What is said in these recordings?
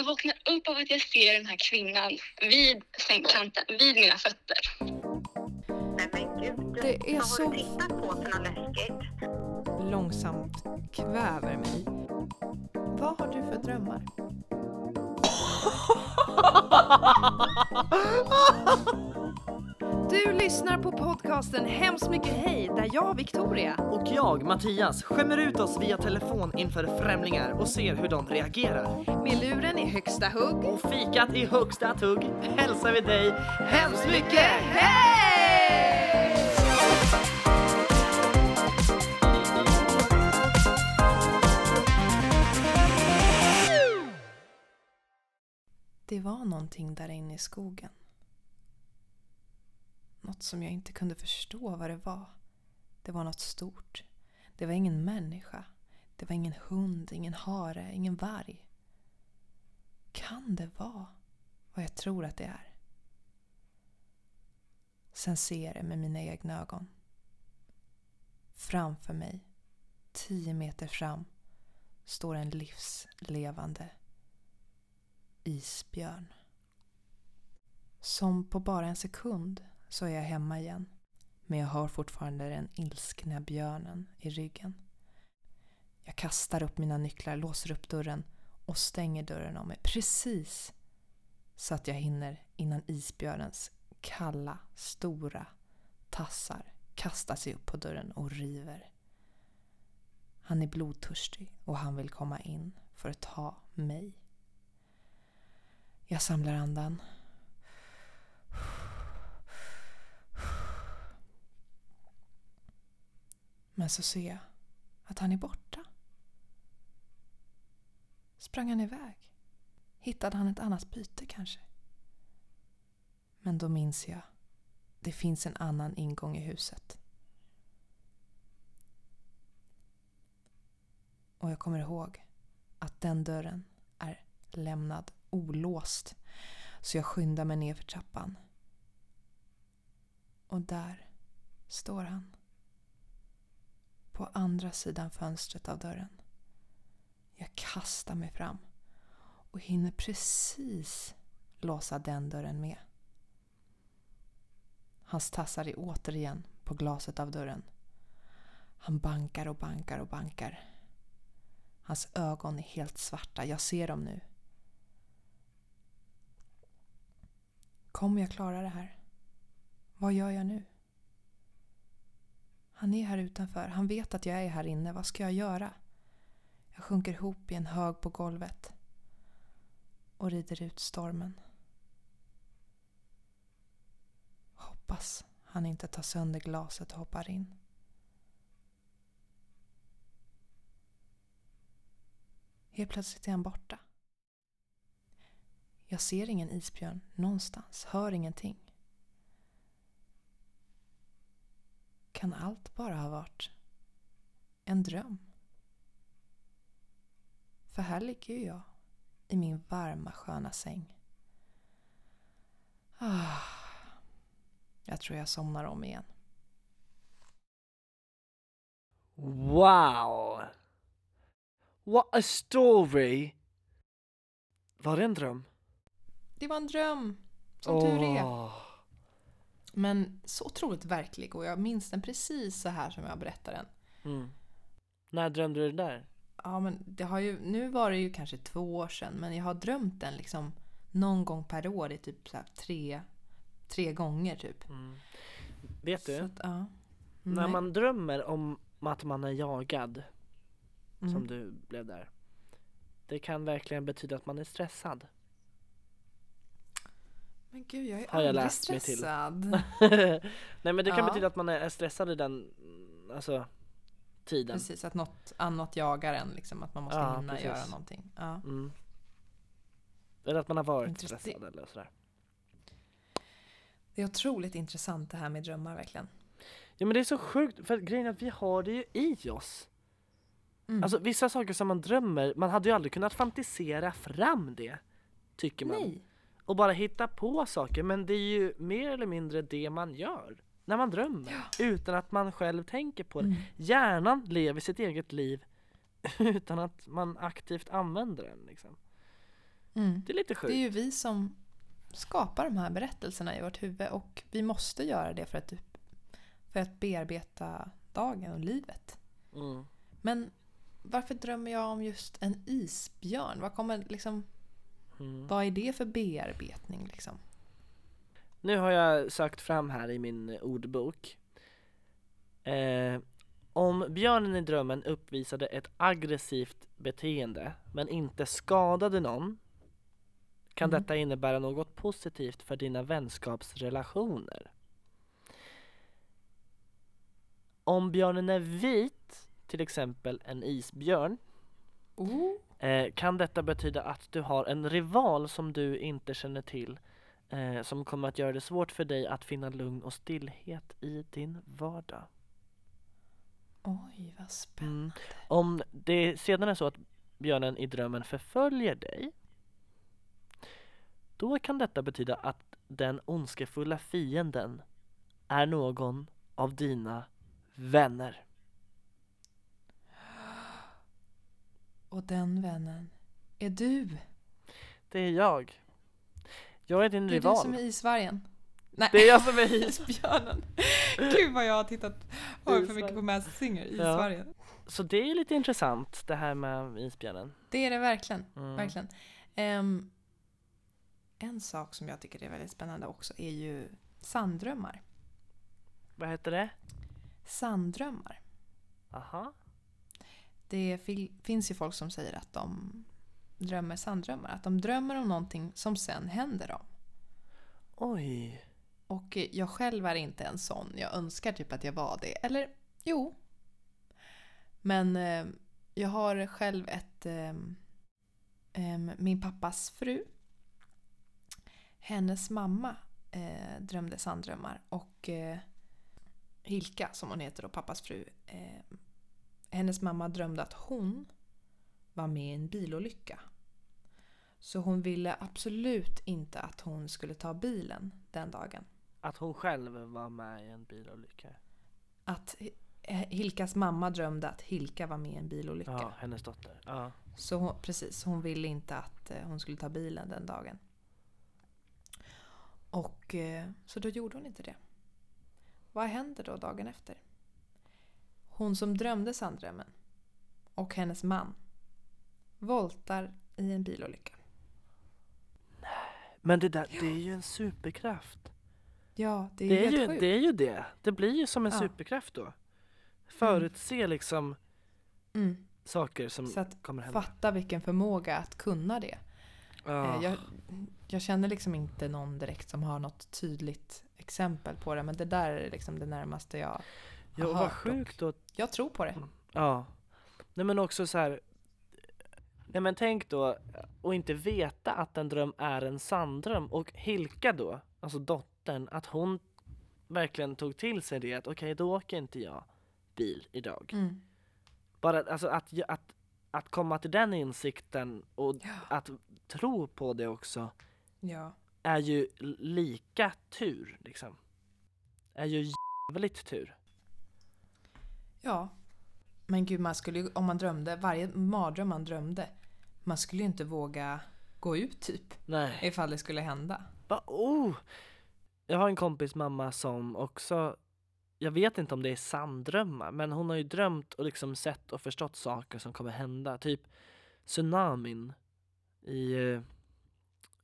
Jag vaknar upp av att jag ser den här kvinnan vid sängkanten, vid mina fötter. Nej men gud. Det är Vad så- har du tittat på för något läskigt? långsamt kväver mig. Vad har du för drömmar? Du lyssnar på podcasten Hemskt mycket hej där jag, Victoria, Och jag, Mattias, skämmer ut oss via telefon inför främlingar och ser hur de reagerar. med luren i högsta hugg. Och fikat i högsta tugg hälsar vi dig Hemskt mycket hej! Det var någonting där inne i skogen. Något som jag inte kunde förstå vad det var. Det var något stort. Det var ingen människa. Det var ingen hund, ingen hare, ingen varg. Kan det vara vad jag tror att det är? Sen ser jag det med mina egna ögon. Framför mig, tio meter fram, står en livslevande isbjörn. Som på bara en sekund så är jag hemma igen. Men jag har fortfarande den ilskna björnen i ryggen. Jag kastar upp mina nycklar, låser upp dörren och stänger dörren om mig precis så att jag hinner innan isbjörnens kalla, stora tassar kastar sig upp på dörren och river. Han är blodtörstig och han vill komma in för att ta mig. Jag samlar andan. Men så ser jag att han är borta. Sprang han iväg? Hittade han ett annat byte kanske? Men då minns jag. Det finns en annan ingång i huset. Och jag kommer ihåg att den dörren är lämnad olåst. Så jag skyndar mig ner för trappan. Och där står han. På andra sidan fönstret av dörren. Jag kastar mig fram och hinner precis låsa den dörren med. Hans tassar är återigen på glaset av dörren. Han bankar och bankar och bankar. Hans ögon är helt svarta. Jag ser dem nu. Kommer jag klara det här? Vad gör jag nu? Han är här utanför. Han vet att jag är här inne. Vad ska jag göra? Jag sjunker ihop i en hög på golvet och rider ut stormen. Hoppas han inte tar sönder glaset och hoppar in. Helt plötsligt är han borta. Jag ser ingen isbjörn någonstans, hör ingenting. Kan allt bara ha varit en dröm? För här ligger ju jag i min varma sköna säng. Ah, jag tror jag somnar om igen. Wow! What a story! Var det en dröm? Det var en dröm, som tur är. Men så otroligt verklig och jag minns den precis så här som jag berättar den. Mm. När drömde du det där? Ja, men det har ju, nu var det ju kanske två år sedan, men jag har drömt den liksom någon gång per år i typ så tre, tre gånger typ. Mm. Vet du? Att, ja. När man drömmer om att man är jagad, Mm. som du blev där. Det kan verkligen betyda att man är stressad. Men gud, jag är Har jag läst mig till. stressad. Nej men det kan Ja. betyda att man är stressad i den, alltså, tiden. Precis, att något annat jagar en liksom, att man måste Ja, hinna precis. göra någonting. Ja. Mm. Eller att man har varit stressad eller sådär. Det är otroligt intressant det här med drömmar verkligen. Ja men det är så sjukt, för grejen är att vi har det ju i oss. Mm. Alltså vissa saker som man drömmer, man hade ju aldrig kunnat fantisera fram det. Tycker man. Nej. Och bara hitta på saker, men det är ju mer eller mindre det man gör. När man drömmer, utan att man själv tänker på det. Mm. Hjärnan lever sitt eget liv utan att man aktivt använder den liksom. Mm. Det är lite Det sjukt. är ju vi som skapar de här berättelserna i vårt huvud och vi måste göra det för att, för att bearbeta dagen och livet. Mm. Men varför drömmer jag om just en isbjörn? Vad, kommer, liksom, Mm. vad är det för bearbetning? Liksom? Nu har jag sökt fram här i min ordbok. Eh, om björnen i drömmen uppvisade ett aggressivt beteende men inte skadade någon kan Mm. detta innebära något positivt för dina vänskapsrelationer. Om björnen är vit, till exempel en isbjörn, Oh. Eh, kan detta betyda att du har en rival som du inte känner till eh, som kommer att göra det svårt för dig att finna lugn och stillhet i din vardag. Oj, vad spännande. Mm. Om det sedan är så att björnen i drömmen förföljer dig då kan detta betyda att den ondskefulla fienden är någon av dina vänner. Och den vännen är du. Det är jag. Jag är din Det är rival. du som är isvargen. Nej, Det är jag som är is. isbjörnen. Gud vad jag har tittat oj, för mycket på Masked Singer. Ja. Isvargen. Så det är lite intressant det här med isbjörnen. Det är det verkligen. Mm. verkligen. Ehm, en sak som jag tycker är väldigt spännande också är ju sanddrömmar. Vad heter det? Sanddrömmar. Aha. Det finns ju folk som säger att de drömmer sanddrömmar. Att de drömmer om någonting som sen händer dem. Oj. Och eh, jag själv är inte en sån. Jag önskar typ att jag var det. Eller jo. Men eh, jag har själv ett... Eh, em, min pappas fru. Hennes mamma eh, drömde sanddrömmar. Och eh, Hilka, som hon heter, och pappas fru. Hennes mamma drömde att hon var med i en bilolycka. Så hon ville absolut inte att hon skulle ta bilen den dagen. Att hon själv var med i en bilolycka. Att Hilkas mamma drömde att Hilka var med i en bilolycka. Ja, hennes dotter. Ja. Så hon, precis, hon ville inte att eh, hon skulle ta bilen den dagen. Och eh, så då gjorde hon inte det. Vad händer då dagen efter? Hon som drömde sanddrömmen och hennes man voltar i en bilolycka. Men det där, det är ju en superkraft. Ja, det är, Det är, helt ju, det är ju det. Det blir ju som en Ja. superkraft då. Förutse liksom Mm. saker som Så att kommer hända. fatta vilken förmåga att kunna det. Eh, Jag, jag känner liksom inte någon direkt som har något tydligt exempel på det. Men det där är liksom det närmaste jag ja, har och hört. sjukt då. Jag tror på det. Ja. Nej men också så här. Nej men tänk då och inte veta att en dröm är en sanndröm och Hilka då, alltså dottern, att hon verkligen tog till sig det att okej då åker inte jag bil idag. Mm. Bara alltså att, att, att komma till den insikten och Ja. att tro på det också Ja. är ju lika tur liksom. Är ju jävligt tur. Ja. Men gud, man skulle ju, om man drömde, varje mardröm man drömde, man skulle ju inte våga gå ut typ. Nej. Ifall det skulle hända. Va, oh! Jag har en kompis mamma som också, jag vet inte om det är sanndrömmar, men hon har ju drömt och liksom sett och förstått saker som kommer hända. Typ tsunamin i eh,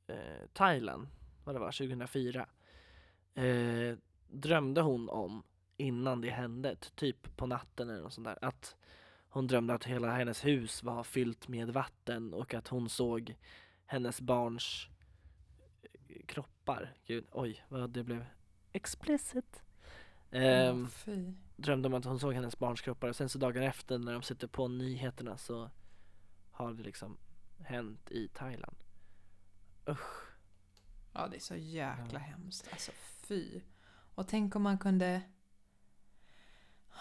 eh, Thailand, vad det var, 2004. Eh, drömde hon om innan det hände, typ på natten eller något sånt där. Att hon drömde att hela hennes hus var fyllt med vatten och att hon såg hennes barns kroppar. Gud, oj vad det blev explicit. Ehm, fy. drömde om att hon såg hennes barns kroppar och sen så dagen efter när de sitter på nyheterna så har det liksom hänt i Thailand. Usch. Ja, det är så jäkla Ja. hemskt. Alltså fy. Och tänk om man kunde...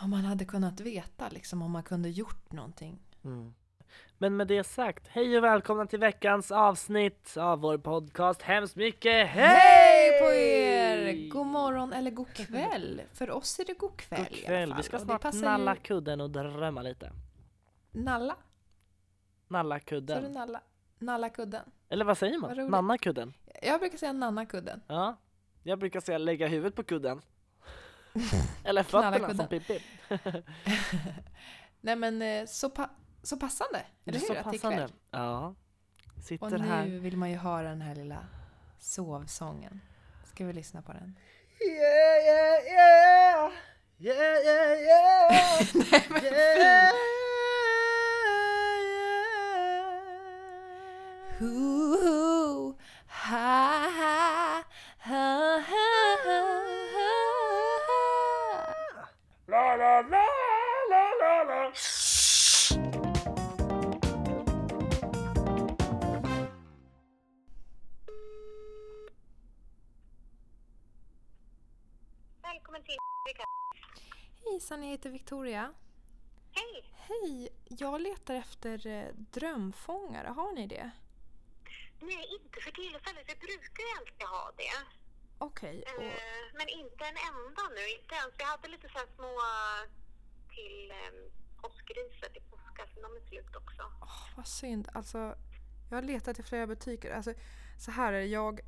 Om man hade kunnat veta liksom, om man kunde gjort någonting. Mm. Men med det sagt, hej och välkomna till veckans avsnitt av vår podcast Hemskt mycket hej! Hej på er! God morgon eller god kväll. För oss är det god kväll, God kväll, vi ska snart nalla kudden och drömma lite. Nalla? Nalla Sa du kudden. nalla? Nalla kudden? Eller vad säger Vad man? roligt. Nannakudden? Jag brukar säga Nannakudden. Ja. Jag brukar säga lägga huvudet på kudden. Eller fötterna som Pippi. Nej men eh, så, pa- så passande, eller hur? Så passande. Ja. Och Sitter nu här. vill man ju höra den här lilla sovsången. Ska vi lyssna på den? Yeah, yeah, yeah! Yeah, yeah, yeah! Nej men yeah, fy! yeah! Hejsan, jag heter Victoria. Hej! Hej, jag letar efter eh, drömfångare. Har ni det? Nej, inte för tillfället. Vi brukar ju alltid ha det. Okej, och Eh, men inte en enda nu. Inte ens. Vi hade lite så små till eh, påskriset i påskas, men de är slut också. åh, vad synd. Alltså, jag har letat i flera butiker. Alltså, så här är det, jag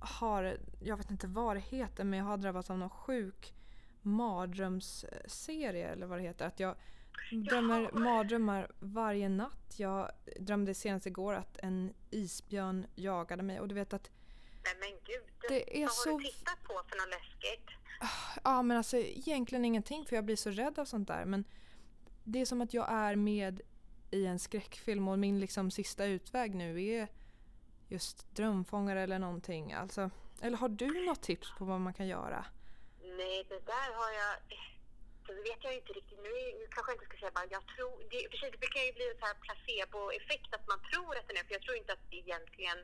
har, jag vet inte vad det heter, men jag har drabbats av någon sjuk mardrömsserie eller vad det heter. Att jag drömmer mardrömmar varje natt. Jag drömde senast igår att en isbjörn jagade mig och du vet att Nej men gud. Det är Vad så- har du tittat på för något läskigt? Ja men alltså egentligen ingenting för jag blir så rädd av sånt där men det är som att jag är med i en skräckfilm och min liksom sista utväg nu är just drömfångare eller någonting. Alltså, eller har du något tips på vad man kan göra? Nej, det där har jag... Så det vet jag inte riktigt. Nu, kanske jag inte ska säga bara jag tror... Det, sig, det kan ju bli en så här placeboeffekt att man tror att den är... För jag tror inte att det egentligen...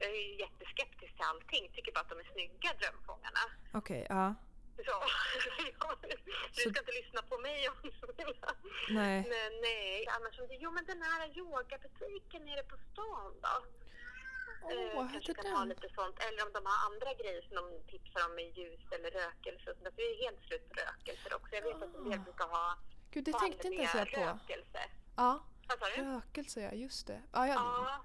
Jag är ju jätteskeptisk till allting. Tycker bara att de är snygga, drömfångarna. Okej, ja. Så, du Så- ska inte lyssna på mig om du vill. Nej. Men nej, annars. Jo, men den här yogabutiken nere på stan då? Åh, Eh, kanske kan ha lite sånt. Eller om de har andra grejer som de tipsar om med ljus eller rökelse. För Det är helt slut på rökelser också. Jag vet att en del Ah. brukar ha Gud, det tänkte inte ens jag på. rökelse. Ja, Vad sa du? rökelse ja, just det. Ja, ja. Ja.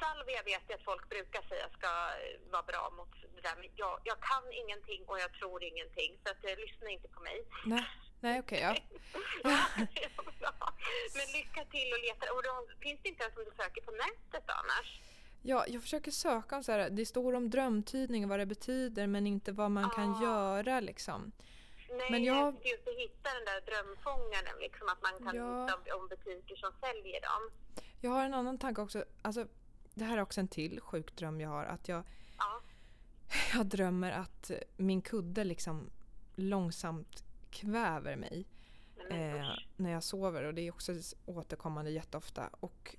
Salvia vet jag att folk brukar säga ska eh, vara bra mot det där. Men jag, jag kan ingenting och jag tror ingenting. Så att, eh, lyssna inte på mig. Nej, nej okej, ja. Ja, bra. Men lycka till och leta. Och då, finns det inte ens om du söker på nätet annars? Ja, jag försöker söka om så här, det står om drömtydning, vad det betyder men inte vad man kan Ah. göra liksom. Nej, Men jag- jag... att hitta den där drömfångaren, liksom att man kan Ja. hitta om butiker som säljer dem. Jag har en annan tanke också. Alltså, det här är också en till sjuk dröm jag har. Att jag, Ja. jag drömmer att eh, min kudde liksom långsamt kväver mig eh, när jag sover. Och det är också återkommande jätteofta. Och,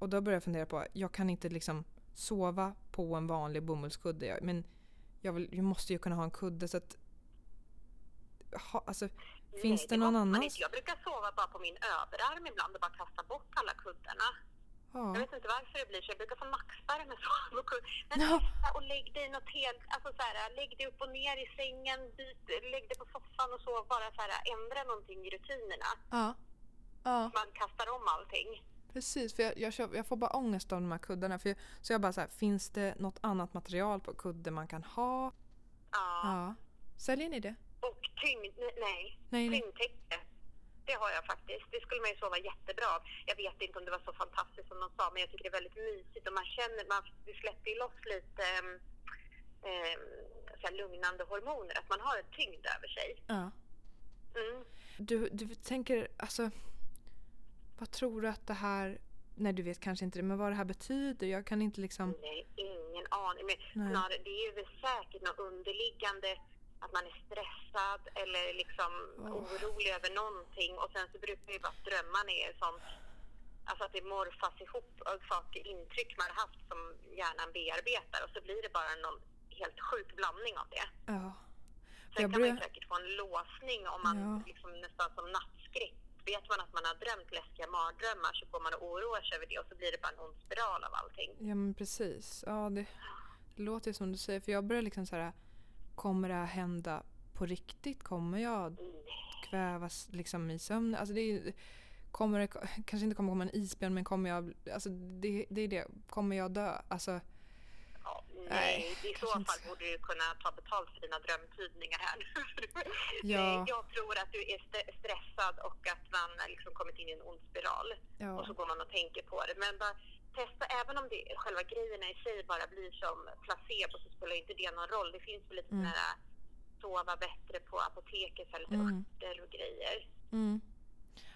och då börjar jag fundera på, jag kan inte liksom sova på en vanlig bomullskudde. Jag- Men jag, vill, jag måste ju kunna ha en kudde så att... Ha, alltså, finns Nej, det någon annan? inte. Jag brukar sova bara på min överarm ibland och bara kasta bort alla kuddarna. Jag Ja. vet inte varför det blir så. Jag brukar få nackspärr med sova på kudd- Men Ja. och lägg dig något helt, alltså så här, lägg dig upp och ner i sängen, byt, lägg dig på soffan och sov. Bara så här, ändra någonting i rutinerna. Ja. Ja. Man kastar om allting. Precis, för jag, jag, jag får bara ångest av de här kuddarna. För jag, så jag bara så här, finns det något annat material på kudde man kan ha? Ja. Ja. Säljer ni det? Och tyngd, nej, nej. Tyngdtäcke. Det har jag faktiskt. Det skulle man ju sova jättebra av. Jag vet inte om det var så fantastiskt som de sa, men jag tycker det är väldigt mysigt och man känner, man det släpper ju loss lite um, så lugnande hormoner, att man har en tyngd över sig. Ja. Mm. Du, du tänker, alltså... Vad tror du att det här... Nej, du vet kanske inte det, men vad det här betyder? Jag kan inte liksom... Nej, ingen aning. Men snarare, det är ju säkert något underliggande att man är stressad eller liksom Åh. orolig över någonting. Och sen så brukar ju bara drömmarna är sånt, alltså att det morfas ihop av saker, intryck man har haft som hjärnan bearbetar och så blir det bara någon helt sjuk blandning av det. Ja. Sen Jag kan man ju säkert få en låsning om man Ja. liksom nästan som nattskräck. Vet man att man har drömt läskiga mardrömmar så går man och oroar sig över det och så blir det bara en ond spiral av allting. Ja, men precis. Ja, det, det låter ju som du säger. För jag börjar liksom så här... Kommer det här hända på riktigt? Kommer jag kvävas liksom i sömnen? Alltså det är, kommer det, kanske inte kommer komma en isbjörn men kommer jag, alltså det, det är det, kommer jag dö? Alltså, nej, i så inte fall ska. borde du kunna ta betalt för dina drömtydningar här. Ja. Jag tror att du är st- stressad och att man liksom kommit in i en ond spiral. Och så ja, går man och tänker på det. Men bara testa, även om det, själva grejerna i sig bara blir som placebo så spelar inte det någon roll. Det finns väl lite Mm. sådana sova bättre på apoteket, så här lite Mm. örter och grejer. mm,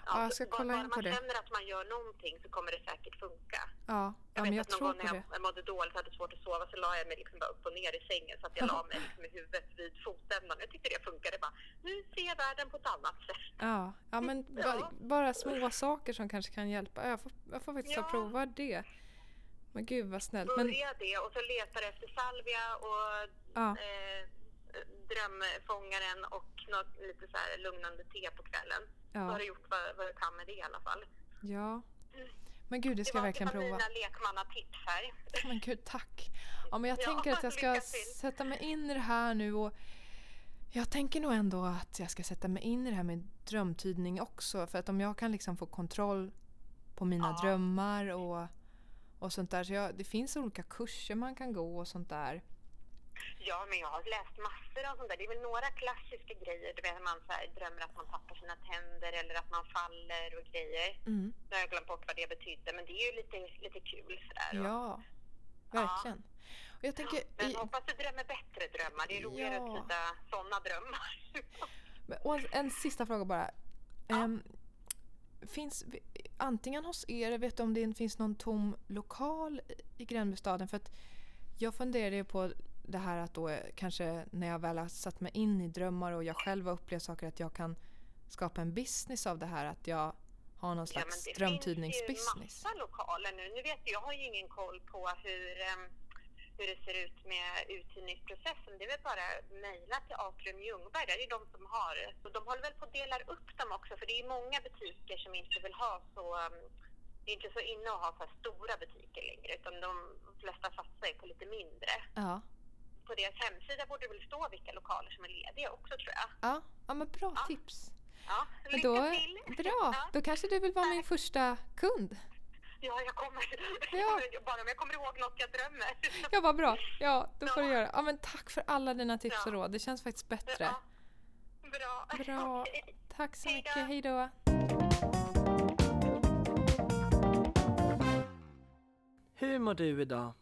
Ja, jag ska bara- kolla bara in på man det. känner att man gör någonting så kommer det säkert funka. ja, Jag ja men vet jag att någon tror gång när det. jag, jag mådde dåligt hade svårt att sova så la jag mig liksom bara upp och ner i sängen så att jag la mig liksom med huvudet vid fotändan. Jag tyckte det funkade. Bara, nu ser jag världen på ett annat sätt. Ja, ja men Ja. ba, bara små saker som kanske kan hjälpa. Jag får, jag får faktiskt ta Ja. prova det. Men gud vad snällt. Men, Börja det och så letar efter salvia och ja, eh, drömfångaren och något lite så här lugnande te på kvällen. Så har ja, du gjort vad, vad du kan med det i alla fall. ja. Men gud, det ska jag var verkligen det var prova. mina lekmannatips här. Men gud, tack. Ja, men jag Ja, tänker att jag ska sätta mig in i det här nu och jag tänker nog ändå att jag ska sätta mig in i det här med drömtydning också. För att om jag kan liksom få kontroll på mina Ja. drömmar och, och sånt där. Så jag, det finns olika kurser man kan gå och sånt där. Ja, men jag har läst massor av sånt där. Det är väl några klassiska grejer. Du vet, man så här, drömmer att man tappar sina tänder eller att man faller och grejer. Mm. Nu har jag glömt bort vad det betydde, men det är ju lite, lite kul sådär. Ja, verkligen. Och jag tänker, Men i, hoppas du drömmer bättre drömmar. Det är roligare Ja. att tyda sådana drömmar. Men- Och en, en sista fråga bara. Ehm, finns, antingen hos er, vet om det finns någon tom lokal i- Gränbystaden? För att jag funderade ju på det här att då kanske när jag väl har satt mig in i drömmar och jag själv har upplevt saker att jag kan skapa en business av det här. Att jag har någon slags drömtydningsbusiness. Det finns ju massa lokaler nu. Nu vet jag, jag har ju ingen koll på hur, ehm, hur det ser ut med uthyrningsprocessen. Det är väl bara mejla till Atrium Ljungberg. Det är ju de som har. Så de håller väl på att dela upp dem också. För det är många butiker som inte vill ha så ehm, det är inte så inne att ha så stora butiker längre utan de flesta satsar ju på lite mindre. Ja. På deras hemsida borde det väl stå vilka lokaler som är lediga också tror jag. Ja, ja men bra Ja. tips. Ja, Men lycka då, till! bra, Ja. då kanske du vill vara min första kund. Ja, jag kommer. Ja. Bara om jag kommer ihåg något jag drömmer. Ja, vad bra. Ja, då får du göra. Ja, men tack för alla dina tips Ja. och råd. Det känns faktiskt bättre. Ja. Bra. Bra. Okej. Tack så Hej mycket. Hej då. Hur mår du idag?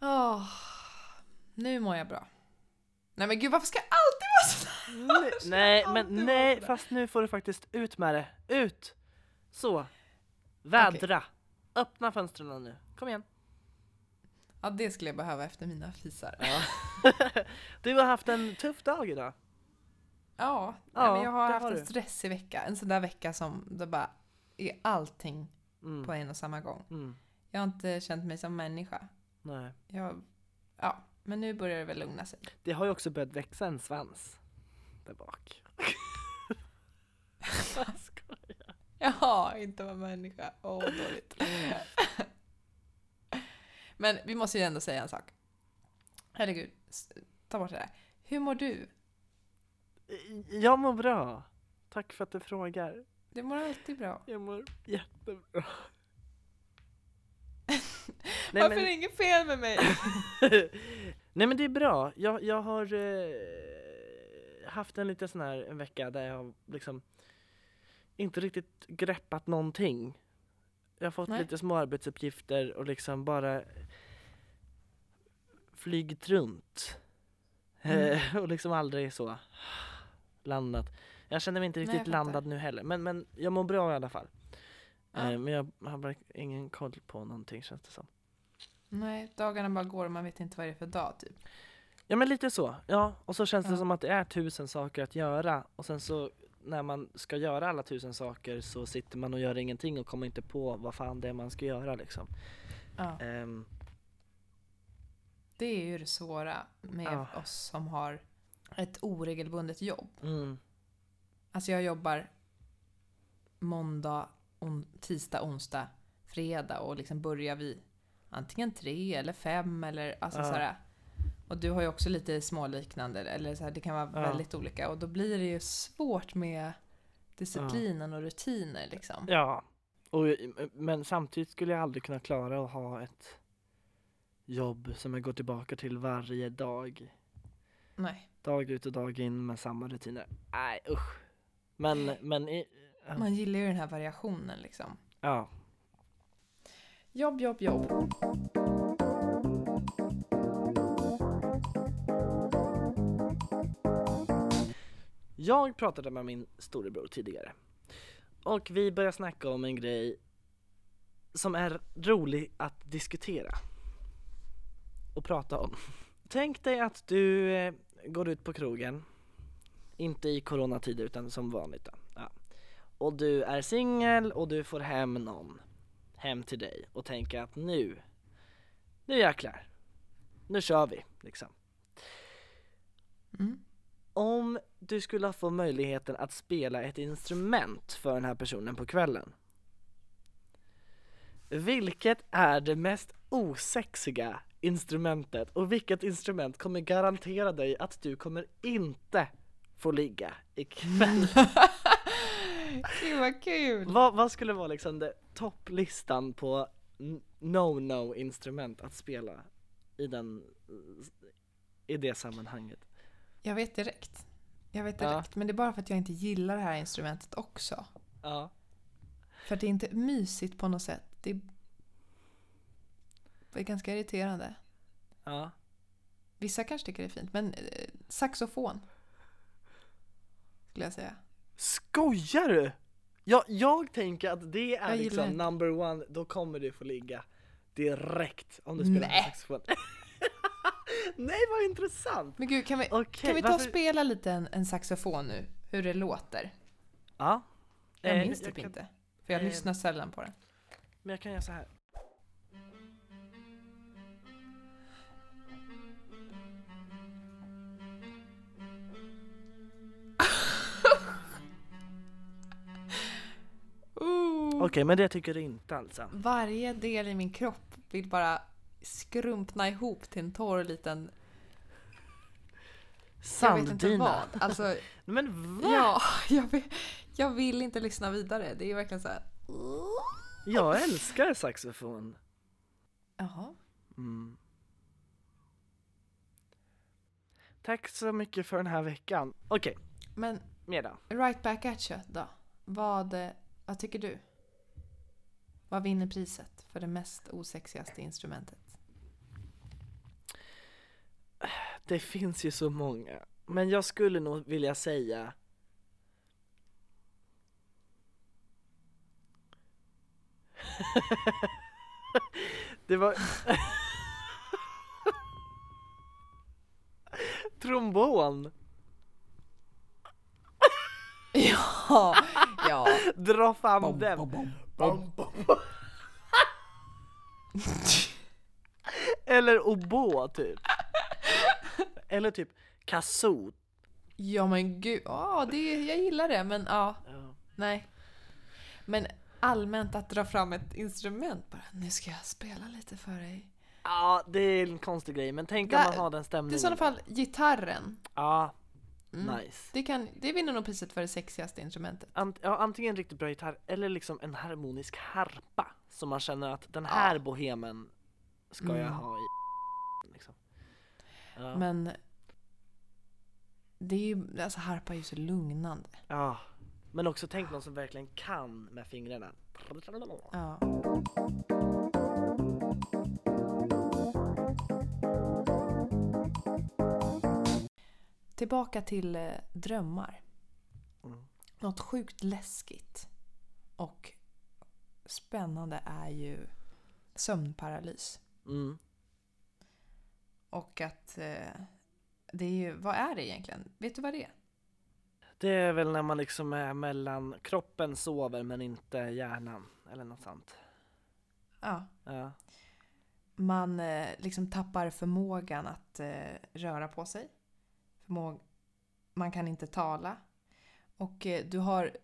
Åh, nu mår jag bra. Nej men gud, varför ska jag alltid vara sådär? Nej, men nej, fast nu får du faktiskt ut med det. Ut! Så. Vädra. Öppna fönstren nu. Kom igen. Ja, det skulle jag behöva efter mina fisar. Ja. du har haft en tuff dag idag. Ja, Ja, men jag har haft har en stressig vecka. En sån där vecka som det bara är allting Mm. på en och samma gång. Mm. Jag har inte känt mig som människa. Nej. Jag, ja, men nu börjar det väl lugna sig. Det har ju också börjat växa en svans. Där bak. Jag skojar. Jaha, inte vara människa. Åh, dåligt. Men vi måste ju ändå säga en sak. Herregud, ta bort det där. Hur mår du? Jag mår bra. Tack för att du frågar. Du mår alltid bra. Jag mår jättebra. Varför är det inget fel med mig? Nej men det är bra. Jag, jag har eh, haft en liten sån här en vecka där jag har liksom inte riktigt greppat någonting. Jag har fått Nej. lite små arbetsuppgifter och liksom bara flygit runt. Mm. Eh, och liksom aldrig så landat. Jag känner mig inte Nej, riktigt fattar. landad nu heller. Men, men jag mår bra i alla fall. Ja. Eh, men jag har bara ingen koll på någonting känns det som. Nej, dagarna bara går och man vet inte vad det är för dag typ. Ja men lite så, ja. Och så känns det Ja. som att det är tusen saker att göra och sen så när man ska göra alla tusen saker så sitter man och gör ingenting och kommer inte på vad fan det är man ska göra liksom. Ja. Ehm, Det är ju det svåra med Ja. oss som har ett oregelbundet jobb. mm, Alltså jag jobbar måndag, on, tisdag, onsdag, fredag och liksom börjar vi antingen tre eller fem eller alltså Ja. sådär. Och du har ju också lite småliknande eller så här, det kan vara Ja. väldigt olika och då blir det ju svårt med disciplinen och rutiner liksom. Ja, och, men samtidigt skulle jag aldrig kunna klara att ha ett jobb som jag går tillbaka till varje dag. Nej. Dag ut och dag in med samma rutiner. Nej usch. Men, men i, Man gillar ju den här variationen liksom. ja. Jobb, jobb, jobb. Jag pratade med min storebror tidigare och vi började snacka om en grej som är rolig att diskutera och prata om. Tänk dig att du eh, går ut på krogen, inte i coronatider utan som vanligt då. Och du är singel och du får hem någon hem till dig och tänker att nu, nu jäklar, nu kör vi liksom. Mm. Om du skulle få möjligheten att spela ett instrument för den här personen på kvällen. Vilket är det mest osexiga instrumentet och vilket instrument kommer garantera dig att du kommer inte få ligga ikväll? Gud vad kul! vad, vad skulle vara liksom det topplistan på no-no instrument att spela i den i det sammanhanget? Jag vet direkt. Jag vet Ja. direkt. Men det är bara för att jag inte gillar det här instrumentet också. Ja. För det är inte mysigt på något sätt. Det är, det är ganska irriterande. Ja. Vissa kanske tycker det är fint, men eh, saxofon. Skulle jag säga. Skojar du? Jag, jag tänker att det är Jag liksom number one, då kommer du få ligga direkt om du spelar Nej. saxofon. Nej vad intressant! Men gud, kan vi, Okej, kan vi ta och spela lite en, en saxofon nu? Hur det låter? Ja. Jag Eh, minns typ kan, inte. För jag eh, lyssnar sällan på den. Men jag kan göra så här. Okej men det tycker du inte alltså? Varje del i min kropp vill bara skrumpna ihop till en torr liten... Jag vet inte Sanddyna? vad. Alltså, Men va? ja, jag vill, jag vill inte lyssna vidare. Det är verkligen så här... Jag älskar saxofon. Jaha. Mm. Tack så mycket för den här veckan. Okej, Men mer då? right back at you då. Vad, eh, vad tycker du? Vad vinner priset för det mest osexigaste instrumentet? Det finns ju så många. Men jag skulle nog vilja säga Det var Trombon! Ja, ja. Dra fram Bom, den! bom, bom. Bom, bom. Eller oboe typ. Eller typ kazoo. Ja men gud, ja, det, jag gillar det men ja, Ja. nej. Men allmänt att dra fram ett instrument bara, nu ska jag spela lite för dig. Ja, det är en konstig grej, men tänk om Där- man har den Det är stämningen. i sådana fall gitarren. Ja, Mm. nice. Det, kan, det vinner nog priset för det sexigaste instrumentet. Ant, ja, antingen en riktigt bra gitarr eller liksom en harmonisk harpa. Så man känner att den här Ja. bohemen ska jag Mm. ha i liksom. ja. Men det är ju, alltså harpa är ju så lugnande. ja. Men också tänk någon som verkligen kan med fingrarna. Ja. Tillbaka till eh, drömmar. Mm. Något sjukt läskigt och spännande är ju sömnparalys. Mm. Och att eh, det är ju, vad är det egentligen? Vet du vad det är? Det är väl när man liksom är mellan, kroppen sover men inte hjärnan eller något sånt. Ja, Ja. man eh, liksom tappar förmågan att röra på sig. Förmåg man kan inte tala. Och eh, du har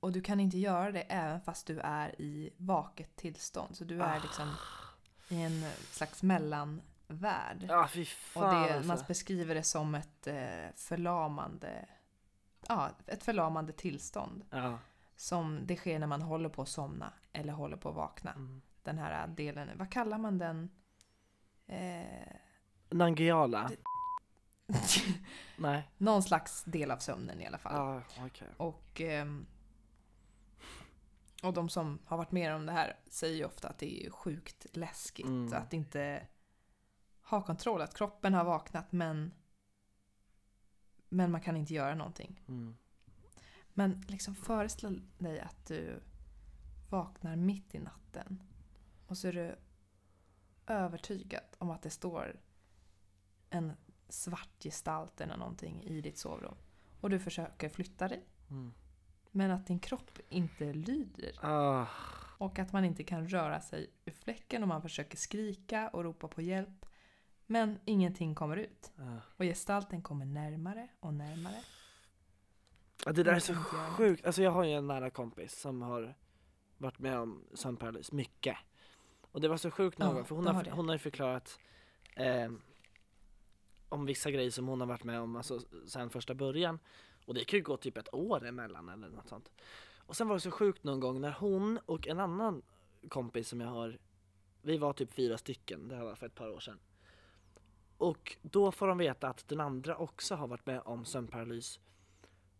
och du kan inte göra det även fast du är i vaket tillstånd. Så du är liksom i en slags mellanvärld. Ja, fy och fan det, alltså. man beskriver det som ett eh, förlamande ja, ett förlamande tillstånd. Ja. Som det sker när man håller på att somna eller håller på att vakna. Mm. Den här delen, vad kallar man den? Eh, Nangiala? Nej. någon slags del av sömnen i alla fall. Ja, okej. Och, ehm, och de som har varit med om det här säger ju ofta att det är sjukt läskigt. Mm. Att inte ha kontroll. Att kroppen har vaknat men, men man kan inte göra någonting. Mm. Men liksom föreställ dig att du vaknar mitt i natten och så är du övertygad om att det står en svart gestalt eller någonting i ditt sovrum. Och du försöker flytta dig. Mm. Men att din kropp inte lyder. Ah, Och att man inte kan röra sig ur fläcken och man försöker skrika och ropa på hjälp. Men ingenting kommer ut. ah. Och gestalten kommer närmare och närmare. Det där är så sjukt. Alltså jag har ju en nära kompis som har varit med om sömnparalys mycket. Och det var så sjukt någon Ja, gång för hon har, hon har ju förklarat eh, om vissa grejer som hon har varit med om alltså, sen första början. Och det kan ju gå typ ett år emellan eller något sånt. Och sen var det så sjukt någon gång när hon och en annan kompis som jag har, vi var typ fyra stycken, det här var för ett par år sedan. Och då får de veta att den andra också har varit med om sömnparalys.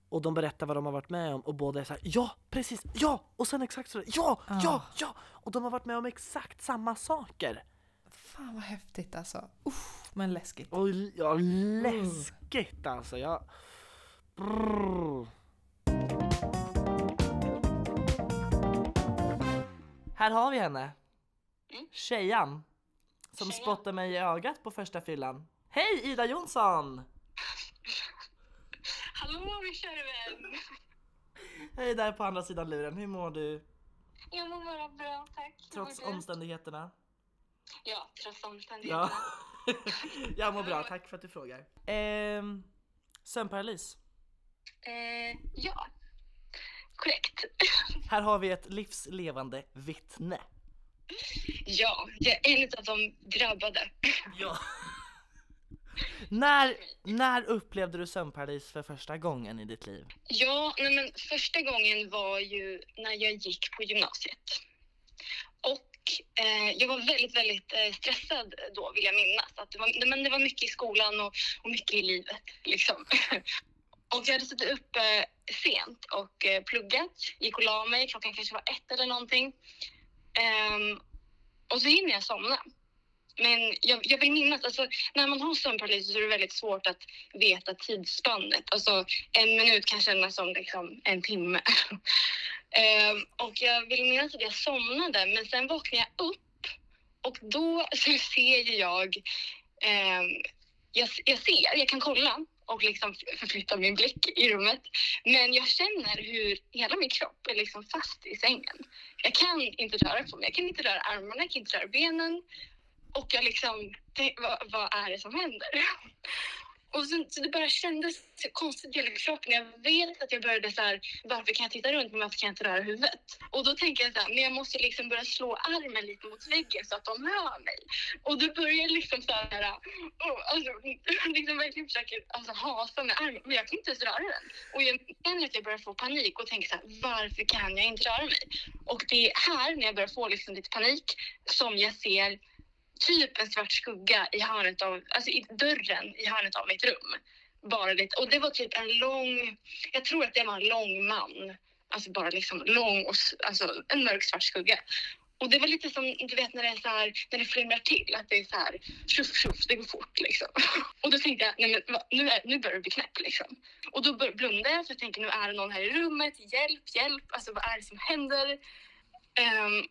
Och de berättar vad de har varit med om och båda är så här, ja precis, ja! Och sen exakt sådär, ja, Ah. ja, ja! Och de har varit med om exakt samma saker. Fan vad häftigt alltså. Uff, men läskigt. Och ja, läskigt alltså. Jag... Brrr. Här har vi henne. Mm. Tjejan. Som Tjejan. spottar mig i ögat på första fyllan. Hej Ida Jonsson! Hallå min kära vän! Hej där på andra sidan luren, hur mår du? Jag mår bara bra, tack. Trots omständigheterna? Ja, trots omständigheterna. Ja. Jag mår bra, tack för att du frågar. Ehm, sömnparalys. Eh, ja, korrekt. Här har vi ett livslevande vittne. Ja, jag är en av de drabbade. Ja. när, när upplevde du sömnparalys för första gången i ditt liv? Ja, nej men första gången var ju när jag gick på gymnasiet. Eh, jag var väldigt, väldigt eh, stressad då vill jag minnas. Att det, var, men det var mycket i skolan och, och mycket i livet liksom. och jag hade suttit upp eh, sent och eh, pluggat, gick och la mig, klockan kanske var ett eller någonting. Ehm, och så hinner jag somna. Men jag, jag vill minnas, alltså, när man har sömnparalys så är det väldigt svårt att veta tidsspannet. Alltså, en minut kan kännas som liksom, en timme. Ehm, och jag vill minnas att jag somnade, men sen vaknade jag upp och då så ser jag, ehm, jag, jag ser, jag kan kolla och liksom förflytta min blick i rummet. Men jag känner hur hela min kropp är liksom fast i sängen. Jag kan inte röra på mig, jag kan inte röra armarna, jag kan inte röra benen. Och jag liksom, vad, vad är det som händer? Och sen, så det bara kändes konstigt i hela kroppen. Jag vet att jag började så här, varför kan jag titta runt men varför kan jag inte röra huvudet? Och då tänker jag så här, men jag måste liksom börja slå armen lite mot väggen så att de hör mig. Och då börjar jag liksom så här, och, alltså, liksom verkligen försöker alltså, hasa med armen, men jag kan inte ens röra den. Och jag känner att jag börjar få panik och tänker så här, varför kan jag inte röra mig? Och det är här, när jag börjar få liksom lite panik, som jag ser typ en svart skugga i hörnet av, alltså i dörren i hörnet av mitt rum. Bara lite. Och det var typ en lång, jag tror att det var en lång man. Alltså bara liksom lång och alltså en mörk svart skugga. Och det var lite som, du vet när det är så här, när det flimrar till, att det är så här, tjoff tjoff, det går fort liksom. Och då tänkte jag, nej men va, nu, är, nu börjar det bli knäpp liksom. Och då blundade jag för jag tänker nu är det någon här i rummet, hjälp, hjälp, alltså vad är det som händer? Um,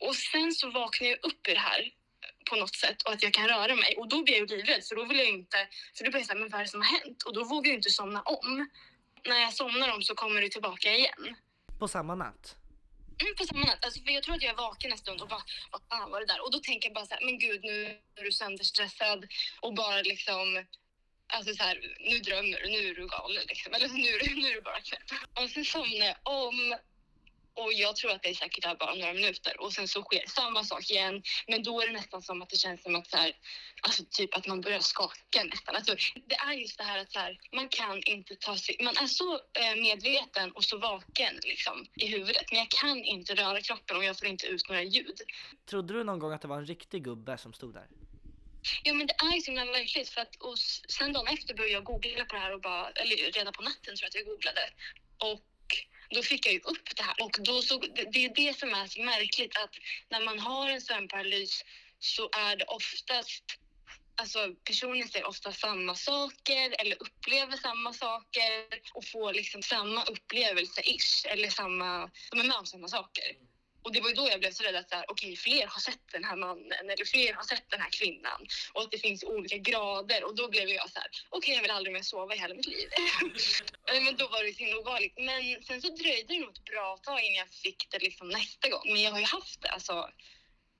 och sen så vaknade jag upp i det här på något sätt och att jag kan röra mig. Och då blir jag ju livrädd för då vill jag inte, för då blir jag såhär, men vad är det som har hänt? Och då vågar jag inte somna om. När jag somnar om så kommer det tillbaka igen. På samma natt? Mm, på samma natt. Alltså, för jag tror att jag är vaken en stund och bara, vad fan var det där? Och då tänker jag bara så här, men gud nu är du sönderstressad och bara liksom, alltså så här, nu drömmer du, nu är du galen liksom. Eller nu, nu är du bara knäpp. Och sen somnar jag om Och jag tror att det är säkert är bara några minuter och sen så sker samma sak igen. Men då är det nästan som att det känns som att så här, alltså typ att man börjar skaka nästan. Alltså, det är just det här att så här, man kan inte ta sig, man är så eh, medveten och så vaken liksom i huvudet. Men jag kan inte röra kroppen och jag får inte ut några ljud. Trodde du någon gång att det var en riktig gubbe som stod där? Ja men det är ju så himla verkligt för att och sen dagen efter började jag googla på det här och bara, eller redan på natten tror jag att jag googlade. Och då fick jag ju upp det här och då så, det, är det som är så märkligt att när man har en sömnparalys så är det oftast Alltså personen säger ofta samma saker eller upplever samma saker och får liksom samma upplevelse-ish eller samma, de är med om samma saker. Och det var ju då jag blev så rädd att så här, okej, fler har sett den här mannen eller fler har sett den här kvinnan och att det finns olika grader och då blev jag så här, okej, jag vill aldrig mer sova i hela mitt liv. Men då var det så himla obehagligt. Men sen så dröjde det nog ett bra tag innan jag fick det liksom nästa gång. Men jag har ju haft det, alltså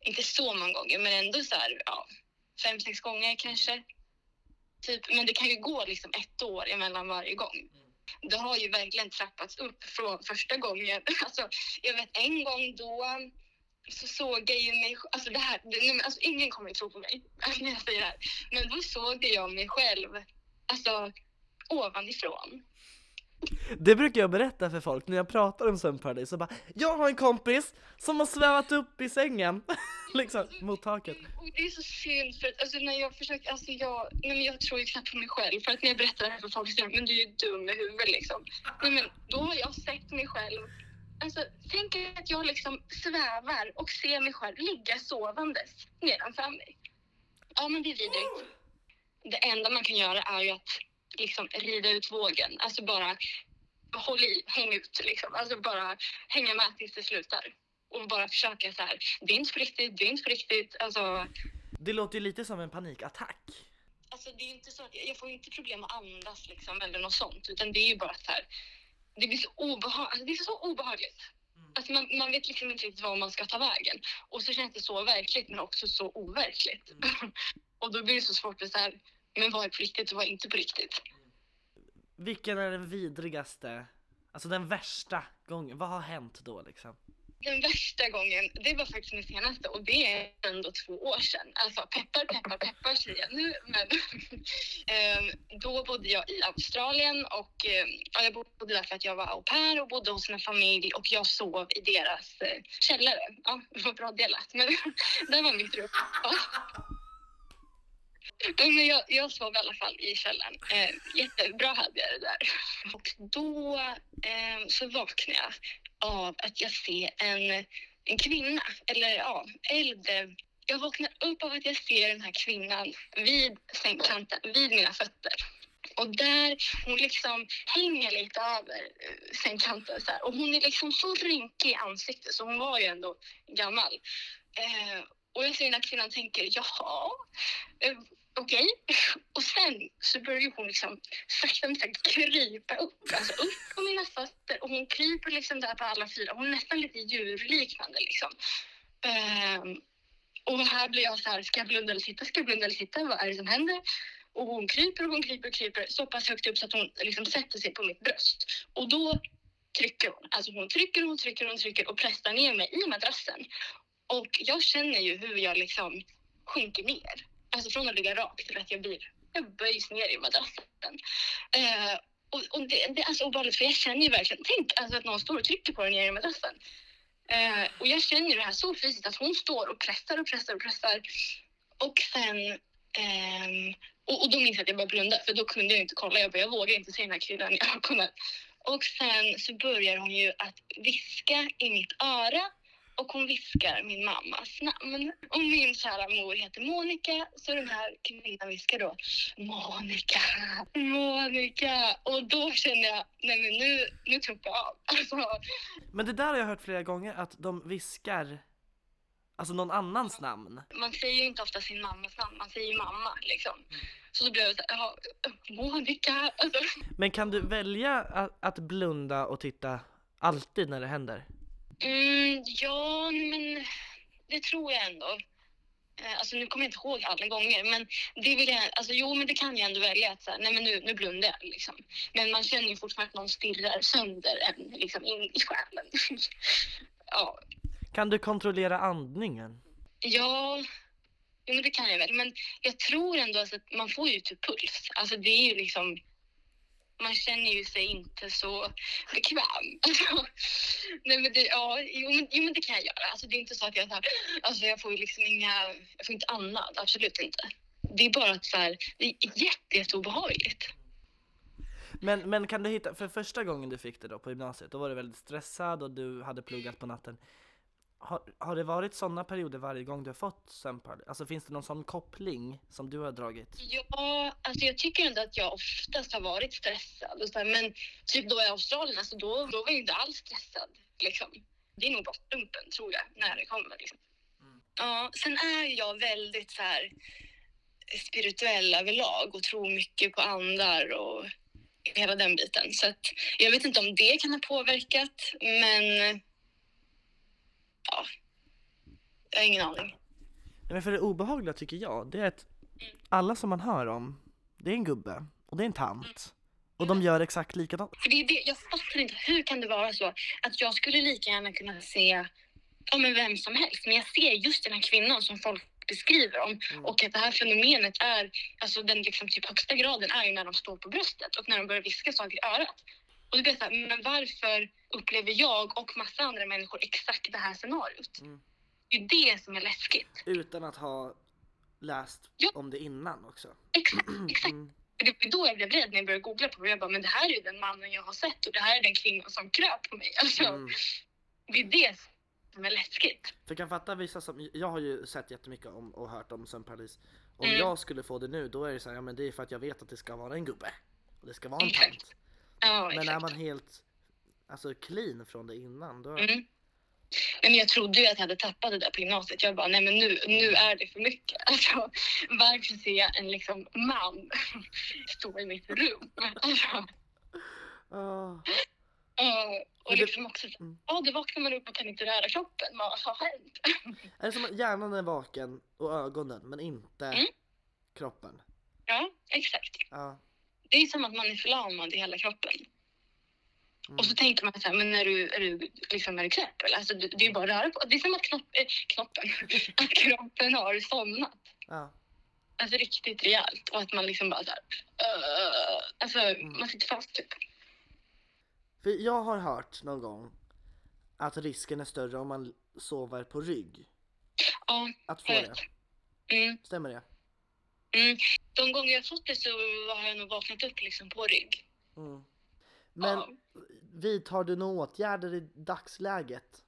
inte så många gånger, men ändå så här, ja, fem, sex gånger kanske. Typ, men det kan ju gå liksom ett år emellan varje gång. Det har ju verkligen trappats upp från första gången. Alltså, jag vet en gång då um, så såg jag ju mig alltså det här, det, alltså ingen kommer ju tro på mig när jag säger det här. Men då såg jag mig själv, alltså ovanifrån. Det brukar jag berätta för folk när jag pratar om sömnparadis, så bara Jag har en kompis som har svävat upp i sängen, liksom, mot taket. Och det är så synd för att alltså, när jag försöker, alltså jag, nej, men jag tror ju knappt på mig själv för att när jag berättar det här för folk så säger men du är ju dum i huvudet liksom. Nej, men då har jag sett mig själv, alltså tänk att jag liksom svävar och ser mig själv ligga sovandes nedanför mig. Ja men det är vidrigt. Det enda man kan göra är ju att liksom rida ut vågen, alltså bara håll i, häng ut liksom, alltså bara hänga med tills det slutar. Och bara försöka så här, det är inte på riktigt, det är inte på riktigt, alltså Det låter ju lite som en panikattack. Alltså det är inte så att jag, jag får inte problem att andas liksom eller något sånt utan det är ju bara så här. Det blir så, obehag, alltså, det är så obehagligt. Alltså man, man vet liksom inte riktigt var man ska ta vägen. Och så känns det så verkligt men också så overkligt. och då blir det så svårt att så här, men vad är på riktigt och vad är inte på riktigt? Vilken är den vidrigaste, alltså den värsta gången? Vad har hänt då liksom? Den värsta gången, det var faktiskt min senaste och det är ändå två år sedan. Alltså peppar, peppar, peppar säger jag nu. Men ehm, då bodde jag i Australien och eh, ja, jag bodde där för att jag var au pair och bodde hos en familj och jag sov i deras eh, källare. Ja, det var bra delat, men det var mitt rum. Ja. Men jag, jag sov i alla fall i källaren. Eh, jättebra hade jag det där. Och då eh, så vaknade jag av att jag ser en, en kvinna, eller ja, äldre. Jag vaknar upp av att jag ser den här kvinnan vid sängkanten, vid mina fötter. Och där, hon liksom hänger lite över eh, sängkanten så här. Och hon är liksom så rynkig i ansiktet, så hon var ju ändå gammal. Eh, och jag ser den här kvinnan och tänker, jaha, eh, okej. okej. Och sen så börjar hon liksom sakta men säkert krypa upp, alltså upp på mina fötter och hon kryper liksom där på alla fyra. Hon är nästan lite djurliknande liksom. Um, och här blir jag så här, ska jag blunda eller sitta? Ska jag blunda eller sitta? Vad är det som händer? Och hon kryper och hon kryper och kryper så pass högt upp så att hon liksom sätter sig på mitt bröst. Och då trycker hon. Alltså hon trycker och hon trycker och hon trycker och pressar ner mig i madrassen. Och jag känner ju hur jag liksom sjunker ner. Alltså från att ligga rakt till att jag blir, jag böjs ner i madrassen. Eh, och, och det, det är alltså så obehagligt för jag känner ju verkligen, tänk alltså att någon står och trycker på den ner i madrassen. Eh, och jag känner det här så fysiskt att hon står och pressar och pressar och pressar. Och sen, eh, och, och då minns jag att jag bara blundade för då kunde jag inte kolla, jag, bara, jag vågar inte se den här kvinnan i ögonen. Och sen så börjar hon ju att viska i mitt öra och hon viskar min mammas namn. Och min kära mor heter Monica, så den här kvinnan viskar då Monica, Monica. Och då känner jag, nej men nu, nu tuppar jag av. Alltså, Men det där har jag hört flera gånger, att de viskar Alltså någon annans namn. man säger ju inte ofta sin mammas namn, man säger ju mamma liksom. Så då blev jag så här, ja, Monica. Alltså, Men kan du välja att, att blunda och titta alltid när det händer? Mm, ja, men det tror jag ändå. Eh, Alltså nu kommer jag inte ihåg alla gånger, men det vill jag, alltså jo men det kan jag ändå välja att så här, nej men nu, nu blundar jag liksom. Men man känner ju fortfarande att någon stirrar sönder en liksom in i själen. ja, Kan du kontrollera andningen? ja, jo men det kan jag väl. Men jag tror ändå alltså att man får ju typ puls. Alltså det är ju liksom, man känner ju sig inte så bekväm. Alltså, nej men det, ja, jo men, jo men det kan jag göra. Alltså det är inte så att jag så här, alltså jag får ju liksom inga, jag får inte annat, absolut inte. Det är bara att så här, det är jätte, jätteobehagligt. Men, men kan du hitta, för första gången du fick det då på gymnasiet, då var du väldigt stressad och du hade pluggat på natten. Har, har det varit sådana perioder varje gång du har fått sömnparalys? Alltså finns det någon sån koppling som du har dragit? Ja, alltså jag tycker ändå att jag oftast har varit stressad. Och så här, men typ då i Australien, alltså då, då var jag inte alls stressad. Liksom. Det är nog bottendumpen tror jag, när det kommer. Liksom. Ja, sen är jag väldigt så här spirituell överlag och tror mycket på andar och hela den biten. Så att jag vet inte om det kan ha påverkat, men ja, jag har ingen aning. Men för det obehagliga tycker jag, det är att alla som man hör om, det är en gubbe och det är en tant. Och de gör exakt likadant. För det är det, jag fattar inte, hur kan det vara så att jag skulle lika gärna kunna se men vem som helst, men jag ser just den här kvinnan som folk beskriver om och att det här fenomenet är, alltså den liksom typ högsta graden är ju när de står på bröstet och när de börjar viska saker i örat. Och då blir jag så här, men varför upplever jag och massa andra människor exakt det här scenariot? Mm. Det är ju det som är läskigt. Utan att ha läst Ja. om det innan också. Exakt, exakt. Mm. Det var då jag blev rädd när jag började googla på det. Jag bara, men det här är ju den mannen jag har sett och det här är den kvinnan som kröp på mig. Alltså, Mm. Det är det som är läskigt. För jag kan fatta vissa som, jag har ju sett jättemycket om och hört om sömnparalys. Om Mm. jag skulle få det nu då är det så här, ja men det är för att jag vet att det ska vara en gubbe. Och det ska vara en tant. Ja, Men exakt. är man helt alltså clean från det innan då? Mm. Nej, men jag trodde ju att jag hade tappat det där på gymnasiet. Jag bara, nej men nu, nu är det för mycket. Alltså, varför ser jag en liksom man stå i mitt rum? Alltså, Ah. ja, och det- liksom också, Mm. ja, då vaknar man upp och kan inte röra kroppen. Vad har hänt? Är det som att hjärnan är vaken och ögonen men inte Mm. kroppen? Ja, exakt. Ja. Det är som att man är förlamad i hela kroppen. Mm. Och så tänker man så här, men är du, är du, liksom, är du knäpp? Eller? Alltså, det är ju bara att röra på. Det är som att knopp, eh, knoppen, att kroppen har somnat. ja. Alltså riktigt rejält. Och att man liksom bara så här, uh, alltså man sitter fast typ. För jag har hört någon gång att risken är större om man sover på rygg. Ja, Att få det. Mm, Stämmer det? Mm. De gånger jag fått det så har jag nog vaknat upp liksom på rygg. Mm. Men Ja. vidtar du några åtgärder i dagsläget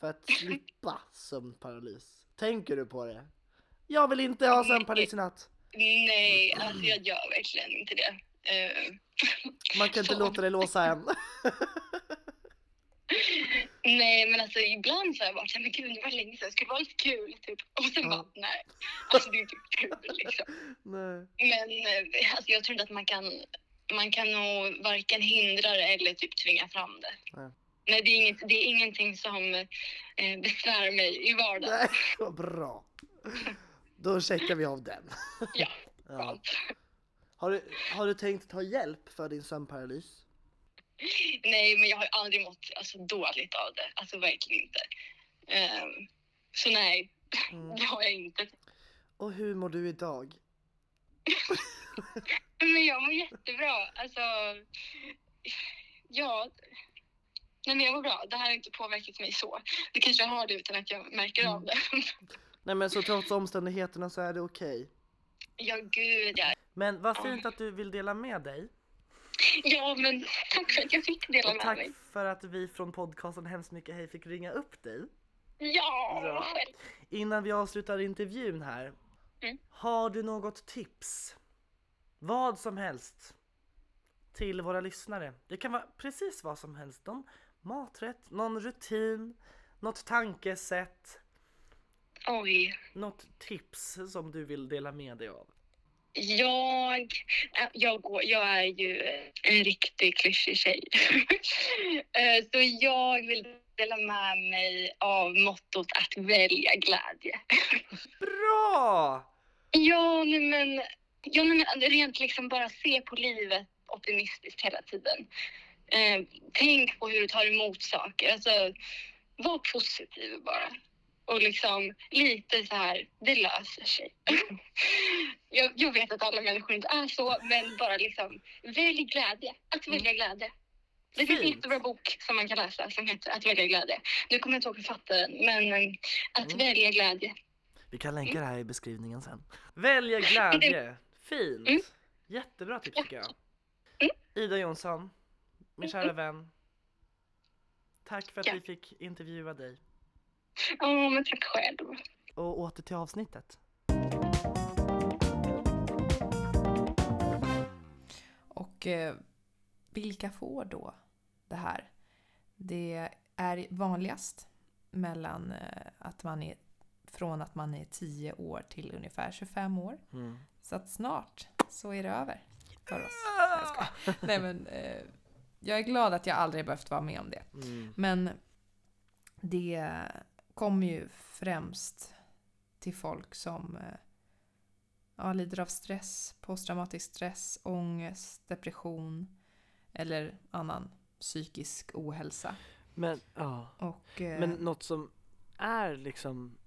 för att slippa sömnparalys? Tänker du på det? Jag vill inte ha sömnparalys i natt. Nej, alltså jag gör verkligen inte det. Eh, Man kan inte Så. låta det låsa än. nej, men alltså ibland så har jag varit såhär, men gud det var länge sedan, det skulle vara lite kul typ. Och sen Ja. bara, nej. Alltså det är inte kul liksom. Nej. Men eh, alltså, jag tror inte att man kan, man kan nog varken hindra det eller typ tvinga fram det. Nej. Nej, det är, inget, det är ingenting som eh, besvär mig i vardagen. Nej, vad bra. Då checkar vi av den. Ja, Ja. Har, du, har du tänkt ta hjälp för din sömnparalys? Nej, men jag har aldrig mått alltså, dåligt av det. Alltså verkligen inte. Ehm, så nej, Mm. det har jag inte. Och hur mår du idag? Men jag mår jättebra. Alltså, ja. Nej, men jag mår bra. Det här har inte påverkat mig så. Det kanske jag har det utan att jag märker av det. Nej men så trots omständigheterna så är det okej. ja, gud ja. Men vad fint att du vill dela med dig. Ja, men tack för att jag fick dela Och med tack mig. för att vi från podcasten Hemskt Mycket Hej fick ringa upp dig. Ja, Ja. själv. Innan vi avslutar intervjun här. Mm. Har du något tips? Vad som helst. Till våra lyssnare. Det kan vara precis vad som helst. Någon maträtt, någon rutin, något tankesätt, Oj. något tips som du vill dela med dig av. Jag, äh, jag, går, jag är ju en riktig klyschig tjej. Eh, Så jag vill dela med mig av mottot att välja glädje. Bra! Ja, men, ja, men rent liksom bara se på livet optimistiskt hela tiden. Eh, tänk på hur du tar emot saker. Alltså, var positiv bara. Och liksom lite så här, det löser sig. jag, jag vet att alla människor inte är så, men bara liksom välj glädje. Att välja glädje. Det finns en jättebra bok som man kan läsa som heter Att välja glädje. Nu kommer jag inte ihåg författaren, men Att Mm. välja glädje. Vi kan länka det här i beskrivningen sen. Välja glädje. Fint. Mm. Jättebra tips tycker jag. Mm. Ida Jonsson, min kära vän. Tack för att vi fick intervjua dig. Ja, men tack själv. Och åter till avsnittet. Och eh, vilka får då det här? Det är vanligast mellan eh, att man är från att man är 10 år till ungefär 25 år. Mm. Så att snart så är det över för oss. Nej, jag. Nej men eh, jag är glad att jag aldrig behövt vara med om det. Mm. Men det kommer ju främst till folk som eh, ja, lider av stress, posttraumatisk stress, ångest, depression eller annan psykisk ohälsa. Men, ja. Och, eh, Men något som är liksom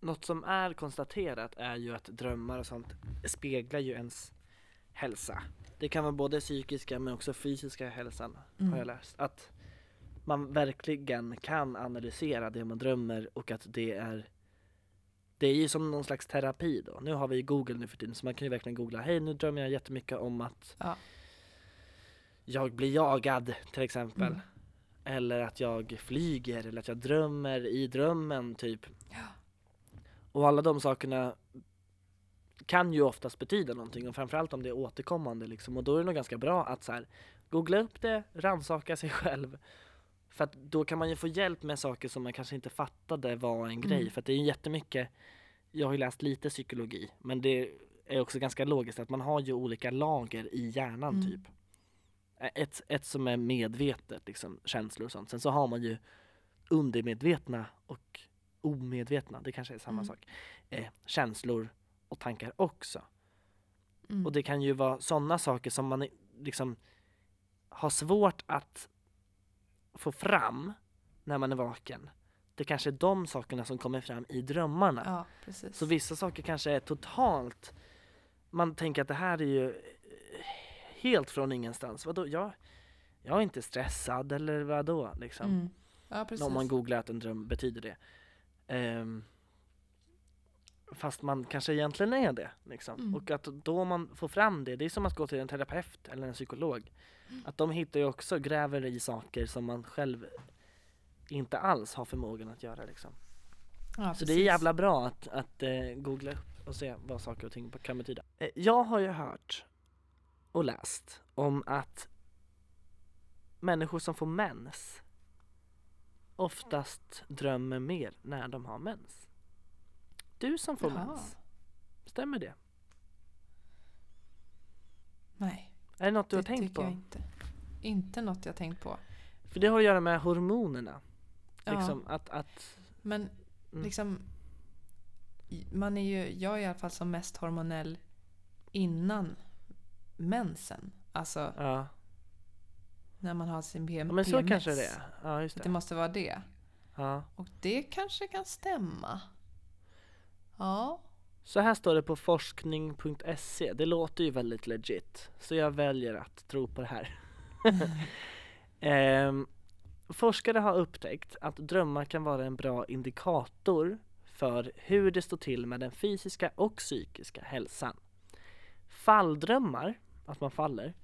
Något som är konstaterat är ju att drömmar och sånt speglar ju ens hälsa. Det kan vara både psykiska men också fysiska hälsan har Mm. jag läst. Att man verkligen kan analysera det man drömmer och att det är det är ju som någon slags terapi då. Nu har vi ju Google nu för tiden så man kan ju verkligen googla. Hej nu drömmer jag jättemycket om att Ja. jag blir jagad till exempel. Mm. Eller att jag flyger eller att jag drömmer i drömmen typ. Ja. Och alla de sakerna kan ju oftast betyda någonting och framförallt om det är återkommande liksom. Och då är det nog ganska bra att så här, googla upp det, rannsaka sig själv. För att då kan man ju få hjälp med saker som man kanske inte fattade var en grej. Mm. För att det är ju jättemycket, jag har ju läst lite psykologi, men det är också ganska logiskt att man har ju olika lager i hjärnan Mm. typ. Ett, ett som är medvetet, liksom, känslor och sånt. Sen så har man ju undermedvetna och omedvetna, det kanske är samma Mm. sak, eh, känslor och tankar också. Mm. Och det kan ju vara sådana saker som man liksom har svårt att få fram när man är vaken. Det kanske är de sakerna som kommer fram i drömmarna. ja, precis. Så vissa saker kanske är totalt, man tänker att det här är ju eh, helt från ingenstans. Vadå, jag, jag är inte stressad eller vadå liksom. mm. Ja, precis. Om man googlar att en dröm betyder det. Ehm, fast man kanske egentligen är det. Liksom. Mm. Och att då man får fram det, det är som att gå till en terapeut eller en psykolog. Att de hittar ju också, gräver i saker som man själv inte alls har förmågan att göra. Liksom. ja, Så det är jävla bra att, att eh, googla upp och se vad saker och ting kan betyda. Eh, jag har ju hört och läst om att människor som får mens oftast drömmer mer när de har mens. Du som får Jaha. mens, stämmer det? Nej, Är det något du det har tänkt på? jag inte. Inte något jag tänkt på. För det har att göra med hormonerna. Ja. Liksom att, att Men Mm. liksom, man är ju, jag är i alla fall som mest hormonell innan mensen. Alltså ja. när man har sin PM, ja men så PMS. kanske det är. Ja just Det det. måste vara det. Ja. Och det kanske kan stämma. Ja. Så här står det på forskning.se. Det låter ju väldigt legit. Så jag väljer att tro på det här. Ehm, forskare har upptäckt att drömmar kan vara en bra indikator för hur det står till med den fysiska och psykiska hälsan. Falldrömmar, att man faller,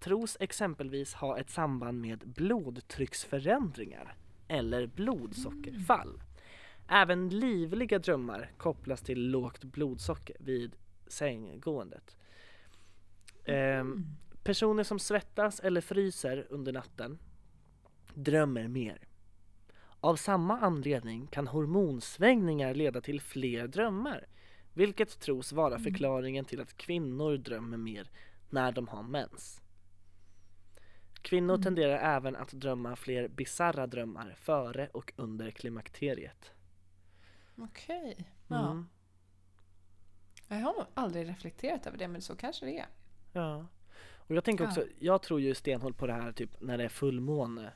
tros exempelvis ha ett samband med blodtrycksförändringar eller blodsockerfall. Även livliga drömmar kopplas till lågt blodsocker vid sänggåendet. Ehm, personer som svettas eller fryser under natten drömmer mer. Av samma anledning kan hormonsvängningar leda till fler drömmar, vilket tros vara förklaringen till att kvinnor drömmer mer när de har mens. Kvinnor Mm. tenderar även att drömma fler bisarra drömmar före och under klimakteriet. Okej. Ja. Mm. Jag har nog aldrig reflekterat över det, men så kanske det är. Ja. Och jag tänker Ja. också, jag tror ju stenhårt på det här typ när det är fullmåne.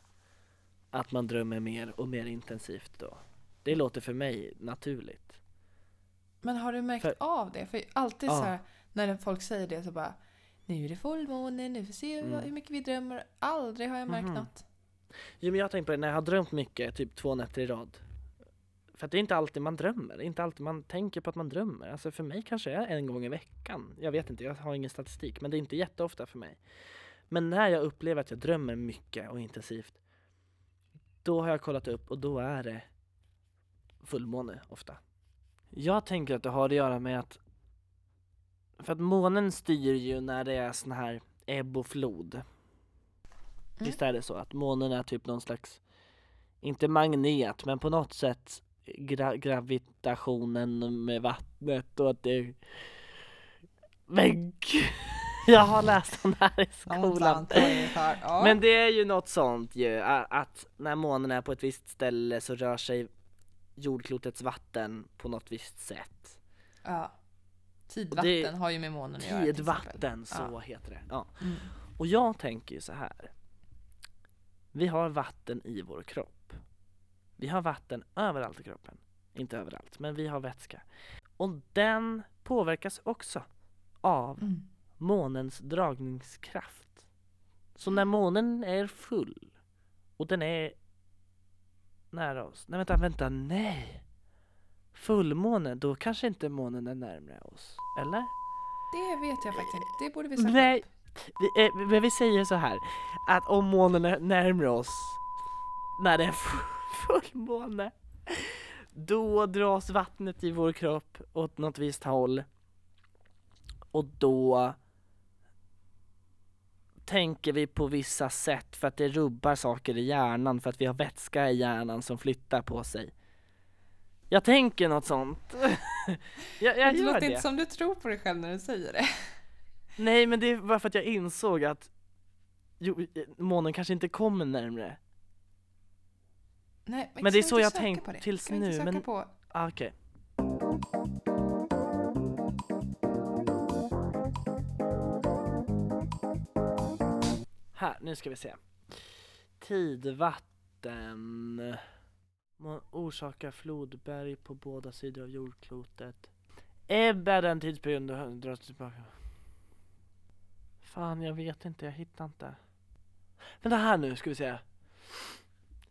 Att man drömmer mer och mer intensivt då. Det låter för mig naturligt. Men har du märkt För- av det? För alltid Ja. så här, när folk säger det så bara Nu är det fullmåne, nu får vi se Mm. vad- hur mycket vi drömmer. Aldrig har jag märkt Mhm. något. Jo men jag har tänkt på det när jag har drömt mycket, typ två nätter i rad. För det är inte alltid man drömmer, det är inte alltid man tänker på att man drömmer. Alltså för mig kanske det är en gång i veckan. Jag vet inte, jag har ingen statistik, men det är inte jätteofta för mig. Men när jag upplever att jag drömmer mycket och intensivt, då har jag kollat upp och då är det fullmåne ofta. Jag tänker att det har att göra med att för att månen styr ju när det är sån här ebb och flod. Visst är det så att månen är typ någon slags, inte magnet, men på något sätt gra- gravitationen med vattnet och att det Men gud, jag har läst om det här i skolan. Men det är ju något sånt ju, att när månen är på ett visst ställe så rör sig jordklotets vatten på något visst sätt. ja. Tidvatten har ju med månen att göra. Tidvatten, så Ja. heter det. Ja. Mm. Och jag tänker ju så här. Vi har vatten i vår kropp. Vi har vatten överallt i kroppen. Inte överallt, men vi har vätska. Och den påverkas också av Mm. månens dragningskraft. Så när månen är full och den är nära oss. Nej vänta, vänta, nej! Fullmåne, då kanske inte månen är närmare oss. Eller? Det vet jag faktiskt inte. Det borde vi söka Nej, vi, eh, men vi säger så här att om månen är närmare oss när det är fu- fullmåne då dras vattnet i vår kropp åt något visst håll och då tänker vi på vissa sätt för att det rubbar saker i hjärnan för att vi har vätska i hjärnan som flyttar på sig. Jag tänker något sånt. jag jag det gör låter det. inte som du tror på dig själv när du säger det. Nej men det är bara för att jag insåg att jo, månen kanske inte kommer närmre. Nej, Men det är ska så jag söka tänkt på det? tills Ska vi inte nu, söka men- På? Ah, Okej. Här, nu ska vi se. Tidvatten Må- orsakar flodberg på båda sidor av jordklotet. Ebb är den tidsperiod då dras tillbaka. Fan, jag vet inte, jag hittar inte. Vänta här nu, ska vi se.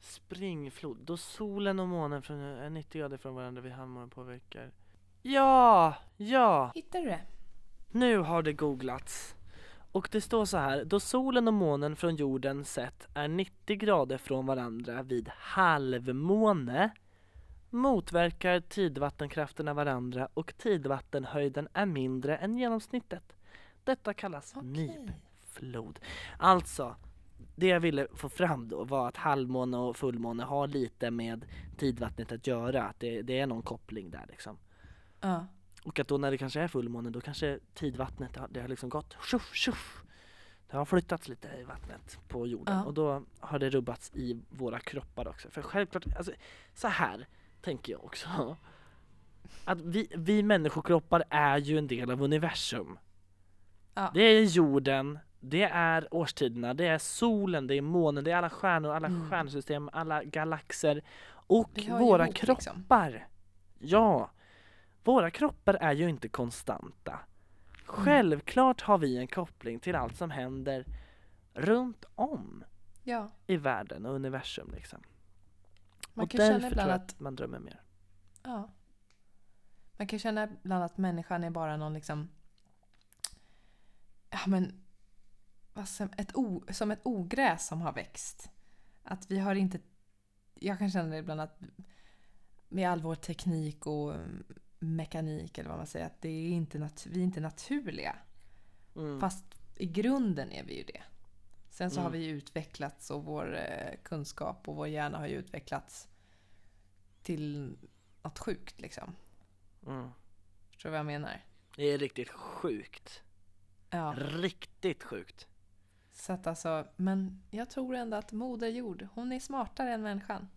Springflod, då solen och månen från, är 90 grader från varandra vid halvmånen påverkar. Ja, ja, Hittar du det? nu har det googlats. Och det står så här, då solen och månen från jorden sett är 90 grader från varandra vid halvmåne motverkar tidvattenkrafterna varandra och tidvattenhöjden är mindre än genomsnittet. Detta kallas Okej. nipflod. Alltså, det jag ville få fram då var att halvmåne och fullmåne har lite med tidvattnet att göra, att det, det är någon koppling där liksom. Ja. Och att då när det kanske är fullmåne då kanske tidvattnet har, det har liksom gått tjoff tjoff. Det har flyttats lite i vattnet på jorden Ja. och då har det rubbats i våra kroppar också. För självklart, alltså så här tänker jag också. Att vi, vi människokroppar är ju en del av universum. Ja. Det är jorden, det är årstiderna, det är solen, det är månen, det är alla stjärnor, alla Mm. stjärnsystem, alla galaxer och våra ihop, kroppar. liksom. Ja, våra kroppar är ju inte konstanta. Självklart har vi en koppling till allt som händer runt om ja. i världen och universum liksom. Man och kan känna därför ibland tror jag att att man drömmer mer. Ja. Man kan känna ibland att människan är bara någon liksom... Ja men... Som, ett o, som ett ogräs som har växt. Att vi har inte... Jag kan känna ibland att med all vår teknik och mekanik eller vad man säger, att det är inte nat- vi är inte naturliga. Mm. Fast i grunden är vi ju det. Sen så har Mm. vi ju utvecklats och vår eh, kunskap och vår hjärna har ju utvecklats till något sjukt liksom. Mm. Förstår du vad jag menar? Det är riktigt sjukt. Ja. Riktigt sjukt. Så att alltså, men jag tror ändå att Moder Jord, hon är smartare än människan.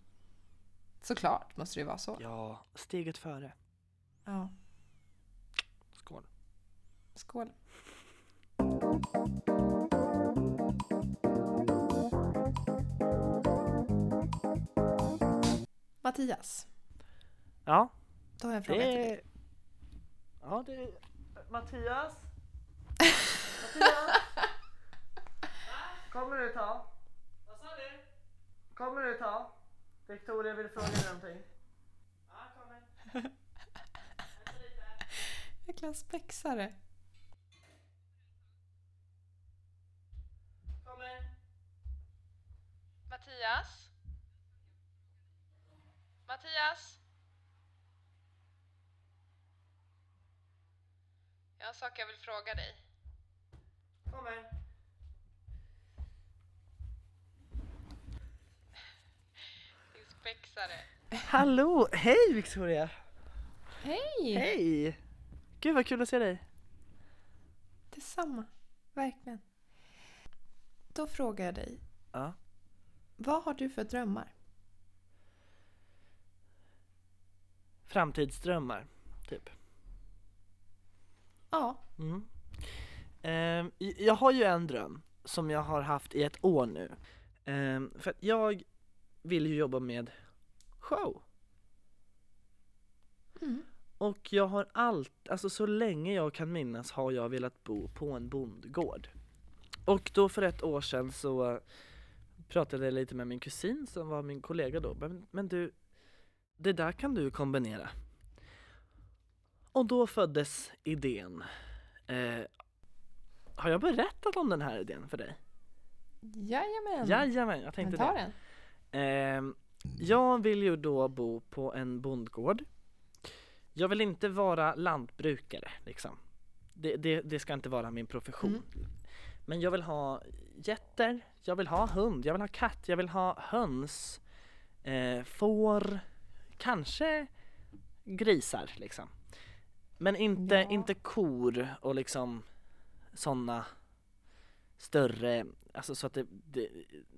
Såklart måste det ju vara så. Ja, steget före. Ja. Skål. Skål. Mattias, Ja, då har jag en fråga till dig. det... Ja, det... Mattias? Mattias? Kommer du ta? Vad sa du? Kommer du ta? Victoria vill fråga dig någonting. Ja, kommer. Vänta lite. Jäkla spexare. Kommer. Mattias? Mattias? Jag har en sak jag vill fråga dig. Kommer. Din spexare. Hallå! Hej Victoria! Hej! Hej! Gud vad kul att se dig. Detsamma. Verkligen. Då frågar jag dig. Ja. Vad har du för drömmar? Framtidsdrömmar, typ. Ja. Mm. Ehm, jag har ju en dröm som jag har haft i ett år nu. Ehm, för att jag vill ju jobba med show. Mm. Och jag har allt, alltså så länge jag kan minnas har jag velat bo på en bondgård. Och då för ett år sedan så pratade jag lite med min kusin som var min kollega då. Men, men du, det där kan du kombinera. Och då föddes idén. Eh, har jag berättat om den här idén för dig? Jajamän. Jajamän, jag Men tänkte ta det. den. Ehm, jag vill ju då bo på en bondgård. Jag vill inte vara lantbrukare liksom. Det, det, det ska inte vara min profession. Mm. Men jag vill ha getter, jag vill ha hund, jag vill ha katt, jag vill ha höns, eh, får, kanske grisar liksom. Men inte, Ja. inte kor och liksom sådana större, alltså så att det, det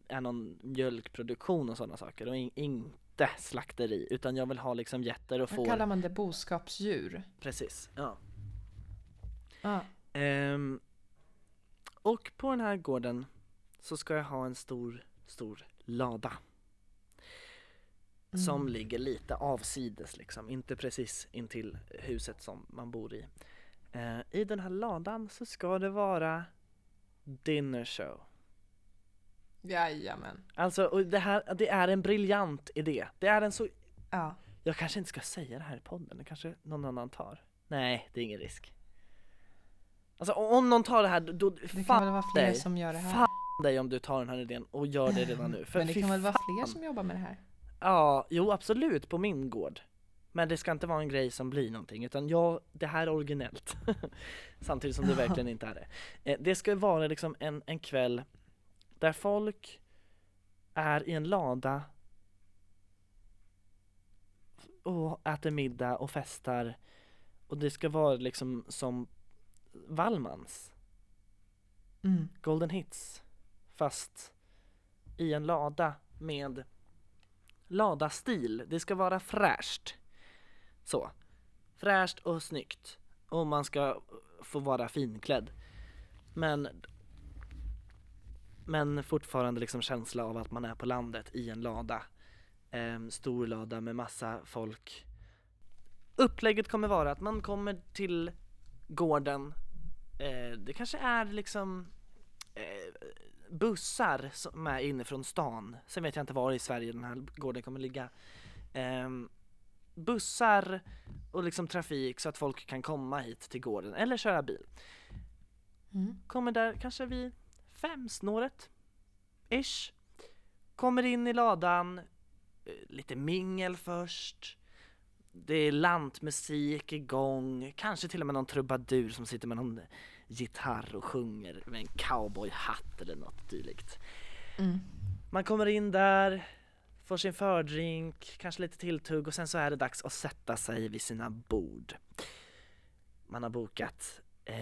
är någon mjölkproduktion och sådana saker och in, inte slakteri utan jag vill ha liksom getter och får. kallar man det? Boskapsdjur? Precis, ja. Ja. Ehm, och på den här gården så ska jag ha en stor, stor lada som Mm. ligger lite avsides liksom, inte precis intill huset som man bor i. Eh, I den här ladan så ska det vara dinner show. Jajamän. Alltså, och det här, det är en briljant idé. Det är en så, Ja. jag kanske inte ska säga det här i podden, det kanske någon annan tar. Nej, det är ingen risk. Alltså om någon tar det här, då, Det kan väl vara fler dig. som gör det här. Fan dig om du tar den här idén och gör det redan nu. För Men det kan väl vara fler som jobbar med det här? Ja, jo absolut på min gård. Men det ska inte vara en grej som blir någonting utan jag, det här är originellt. Samtidigt som det verkligen inte är det. Eh, Det ska vara liksom en, en kväll där folk är i en lada och äter middag och festar och det ska vara liksom som Wallmans Mm. Golden Hits fast i en lada med ladastil. Det ska vara fräscht. Så. Fräscht och snyggt. Och man ska få vara finklädd. Men men fortfarande liksom känsla av att man är på landet i en lada. Ehm, stor lada med massa folk. Upplägget kommer vara att man kommer till gården. Eh, det kanske är liksom eh, bussar som är inne från stan. Sen vet jag inte var i Sverige den här gården kommer ligga. Ehm, Bussar och liksom trafik så att folk kan komma hit till gården eller köra bil. Mm. Kommer där kanske vid femsnåret ish. Kommer in i ladan, eh, lite mingel först. Det är lantmusik igång, kanske till och med någon trubadur som sitter med någon gitarr och sjunger med en cowboyhatt eller något dylikt. Mm. Man kommer in där, får sin fördrink, kanske lite tilltugg och sen så är det dags att sätta sig vid sina bord. Man har bokat eh,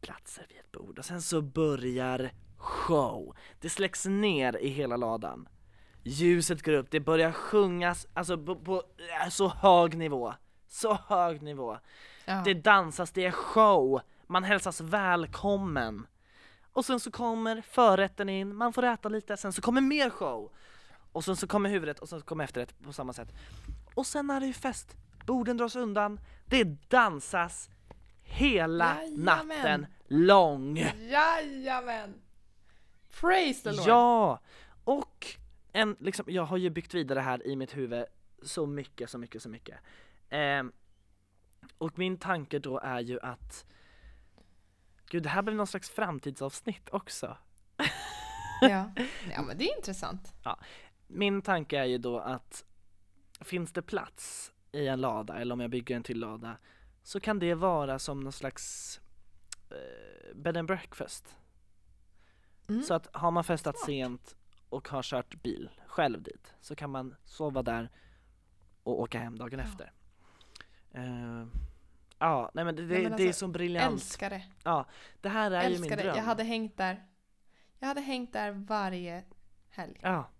platser vid ett bord och sen så börjar show. Det släcks ner i hela ladan. ljuset går upp, det börjar sjungas alltså på, på äh, så hög nivå. Så hög nivå. Ja. Det dansas, det är show, man hälsas välkommen. Och sen så kommer förrätten in, man får äta lite, sen så kommer mer show. Och sen så kommer huvudrätt och sen så kommer efterrätt på samma sätt. Och sen är det ju fest, borden dras undan, det dansas hela Jajamän. natten lång. Jajamän! Praise the Lord! Ja! Och en, liksom, jag har ju byggt vidare här i mitt huvud så mycket, så mycket, så mycket. Ehm, och min tanke då är ju att Gud, det här blev någon slags framtidsavsnitt också. ja. ja, men det är intressant. Min tanke är ju då att finns det plats i en lada eller om jag bygger en till lada så kan det vara som någon slags eh, bed and breakfast. Mm. Så att har man festat Smart. sent och har kört bil själv dit så kan man sova där och åka hem dagen Ja. efter. Eh, ja, nej men det, Nej, men det är alltså, så briljant. Älskar det. Det här är ju min Älskar det. dröm. Jag hade hängt där. Jag hade hängt där varje helg. Ja,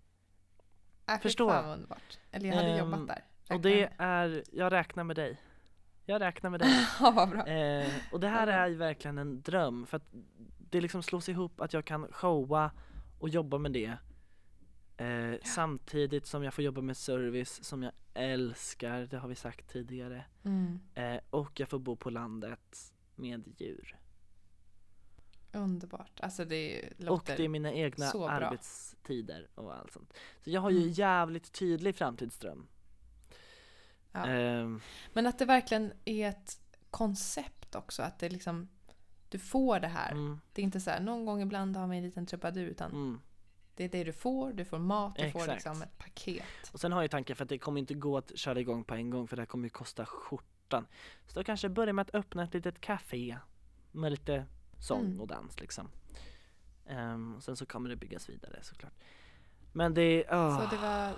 Äh, fy Förstår. Fan vad underbart. Eller jag hade Ehm, jobbat där. och Räknar det är, jag räknar med dig. Jag räknar med dig. Ja, vad bra. Eh, och det här Ja, är ju verkligen en dröm för att det liksom slås ihop att jag kan showa och jobba med det eh, samtidigt som jag får jobba med service som jag älskar, det har vi sagt tidigare. Mm. Eh, och jag får bo på landet med djur. Underbart. Alltså det Och låter... det är mina egna arbetstider och allt sånt. Så jag har ju Mm. jävligt tydlig framtidsdröm. Ja. Ehm, Men att det verkligen är ett koncept också. Att det liksom... Du får det här. mm, Det är inte så här, någon gång ibland har vi en liten trubadur. Utan mm. det är det du får. Du får mat. Du får Exakt. liksom ett paket. Och sen har jag tanken för att det kommer inte gå att köra igång på en gång för det här kommer ju kosta skjortan. Så då kanske börja med att öppna ett litet café med lite sång Mm. och dans liksom. Ehm, och sen så kommer det byggas vidare såklart. Men det, åh, Så det var...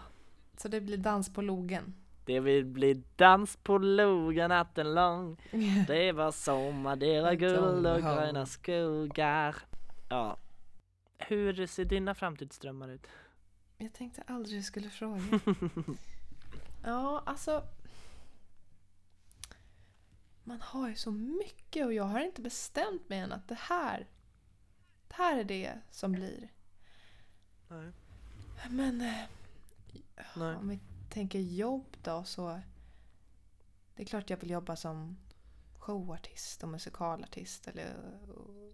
Så det blir dans på logen. det vill bli dans på logen natten lång. Det var sommar, det var guld och gröna skogar. Ja. Hur ser dina framtidsdrömmar ut? Jag tänkte aldrig du skulle fråga. Ja, alltså... Man har ju så mycket och jag har inte bestämt mig än att det här... Det här är det som blir. Nej. Men eh, Nej. om vi tänker jobb då så... Det är klart jag vill jobba som showartist och musikalartist eller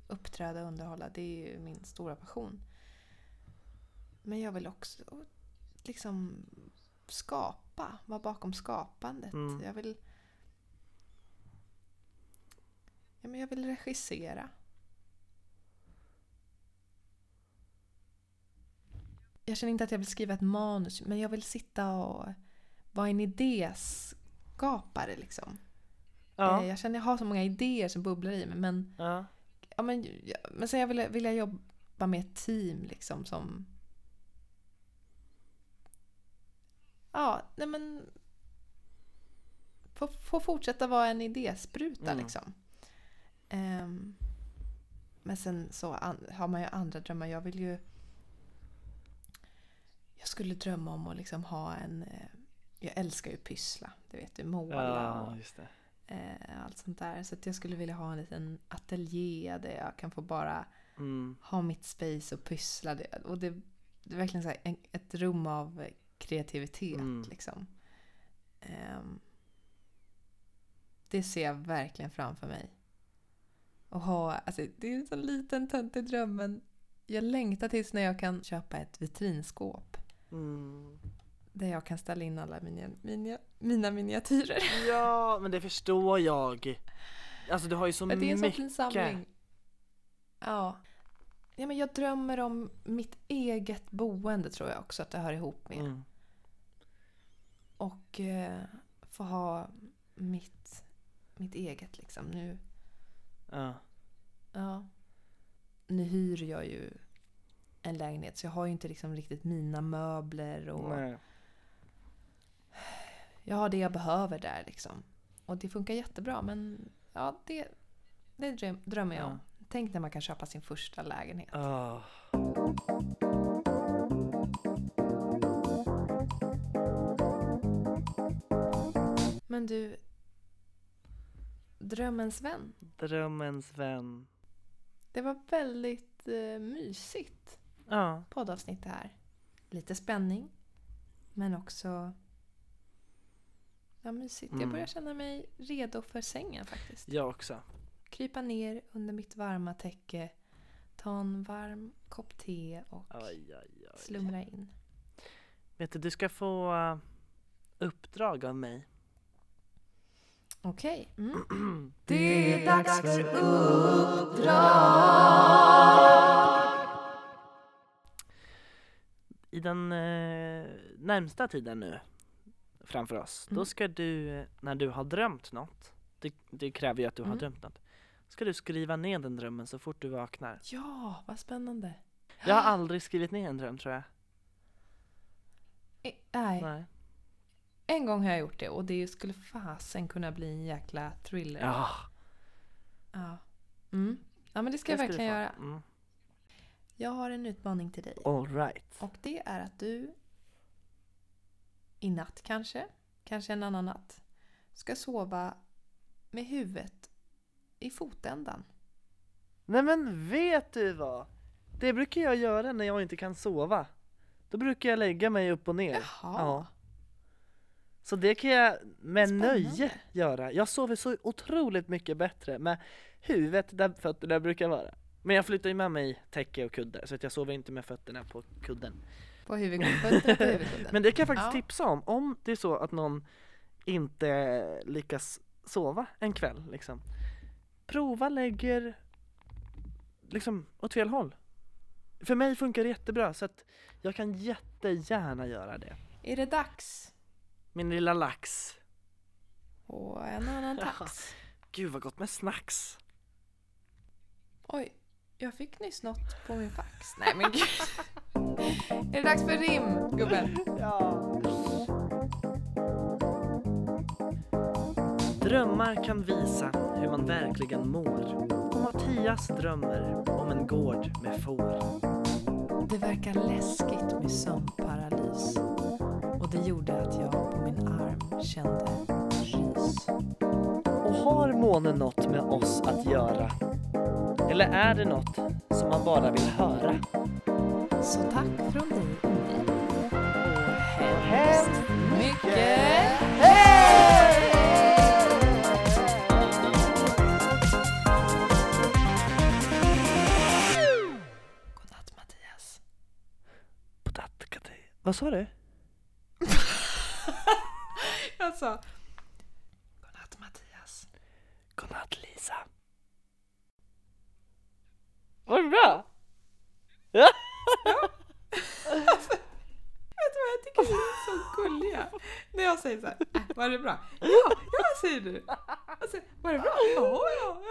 uppträda och underhålla. Det är ju min stora passion. Men jag vill också liksom skapa, vara bakom skapandet. Mm. Jag vill... Ja, men jag vill regissera. Jag känner inte att jag vill skriva ett manus, men jag vill sitta och vara en idéskapare liksom. Ja. Eh, Jag känner att jag har så många idéer som bubblar i mig, men, ja. ja, men, ja, men sen jag vill, vill jag jobba med ett team liksom som... Ja, nej men... Få, få fortsätta vara en idéspruta Mm. liksom. Ehm, men sen så an, har man ju andra drömmar. Jag vill ju... Jag skulle drömma om att liksom ha en... eh, Jag älskar ju pyssla, det vet du. Måla och Ja, eh, allt sånt där. Så att jag skulle vilja ha en liten ateljé där jag kan få bara Mm. ha mitt space och pyssla. Det, och det, det är verkligen så här en, ett rum av kreativitet. Mm. Liksom. Ehm, det ser jag verkligen framför mig. Och ha, alltså, det är en sån liten töntig dröm men jag längtar tills när jag kan köpa ett vitrinskåp. Mm. Där jag kan ställa in alla mina, mina, mina miniatyrer. Ja, men det förstår jag. Alltså du har ju så Men det är en sån mycket. fin samling. Ja. ja. men jag drömmer om mitt eget boende tror jag också att det hör ihop med. Mm. Och eh, få ha mitt, mitt eget liksom. Nu, Ja. Ja. Nu hyr jag ju en lägenhet så jag har ju inte liksom riktigt mina möbler och... Nej. Jag har det jag behöver där liksom. Och det funkar jättebra men ja, det, det dröm, drömmer jag ja. om. Tänk när man kan köpa sin första lägenhet. Oh. Men du, Drömmens vän. Drömmens vän. Det var väldigt eh, mysigt Ja, poddavsnitt det här. Lite spänning, men också ja, mysigt. Jag Mm. börjar känna mig redo för sängen faktiskt. jag också. Krypa ner under mitt varma täcke, ta en varm kopp te och Oj, oj, oj. slumra in. Vet du, du ska få uh, uppdrag av mig. Okej. Mm. Det är dags för uppdrag. I den eh, närmsta tiden nu framför oss, då Mm. ska du, när du har drömt något, det, det kräver ju att du har Mm. drömt något, ska du skriva ner den drömmen så fort du vaknar. Ja, vad spännande. Jag har aldrig skrivit ner en dröm tror jag. Eh, Nej, Nej. En gång har jag gjort det och det skulle fasen kunna bli en jäkla thriller. Ja, Ja, mm. ja men det ska jag det du verkligen göra. Mm. Jag har en utmaning till dig. All right. Och det är att du i natt kanske, kanske en annan natt, ska sova med huvudet i fotändan. Nej men vet du vad? Det brukar jag göra när jag inte kan sova. Då brukar jag lägga mig upp och ner. Jaha. Ja. Så det kan jag med Spännande. nöje göra. Jag sover så otroligt mycket bättre med huvudet där fötterna brukar vara. Men jag flyttar ju med mig täcke och kudde så att jag sover inte med fötterna på kudden. På huvudkudden. På huvudkudden. Men det kan jag faktiskt Ja. tipsa om, om det är så att någon inte lyckas sova en kväll liksom. Prova lägger liksom åt fel håll. För mig funkar det jättebra så att jag kan jättegärna göra det. Är det dags? Min lilla lax. Och en annan tax. Gud vad gott med snacks. Oj, jag fick nyss något på min fax. Nej men gud. Är det dags för rim, gubben? Ja. Drömmar kan visa hur man verkligen mår. Och Mattias drömmer om en gård med får. Det verkar läskigt med sömnparalys. Och det gjorde att jag på min arm kände rys. Och har månen något med oss att göra? Eller är det något som man bara vill höra? Så tack från dig och mig. Och hemskt mycket Godnatt Mattias. Vad sa du? Jag sa Godnatt Mattias. Godnatt Lisa. Var det bra? Vet du vad jag tycker ni är så gulliga? När jag säger så här, äh, var det bra? Ja, ja säger du. Sen, var det bra? Ja, ja.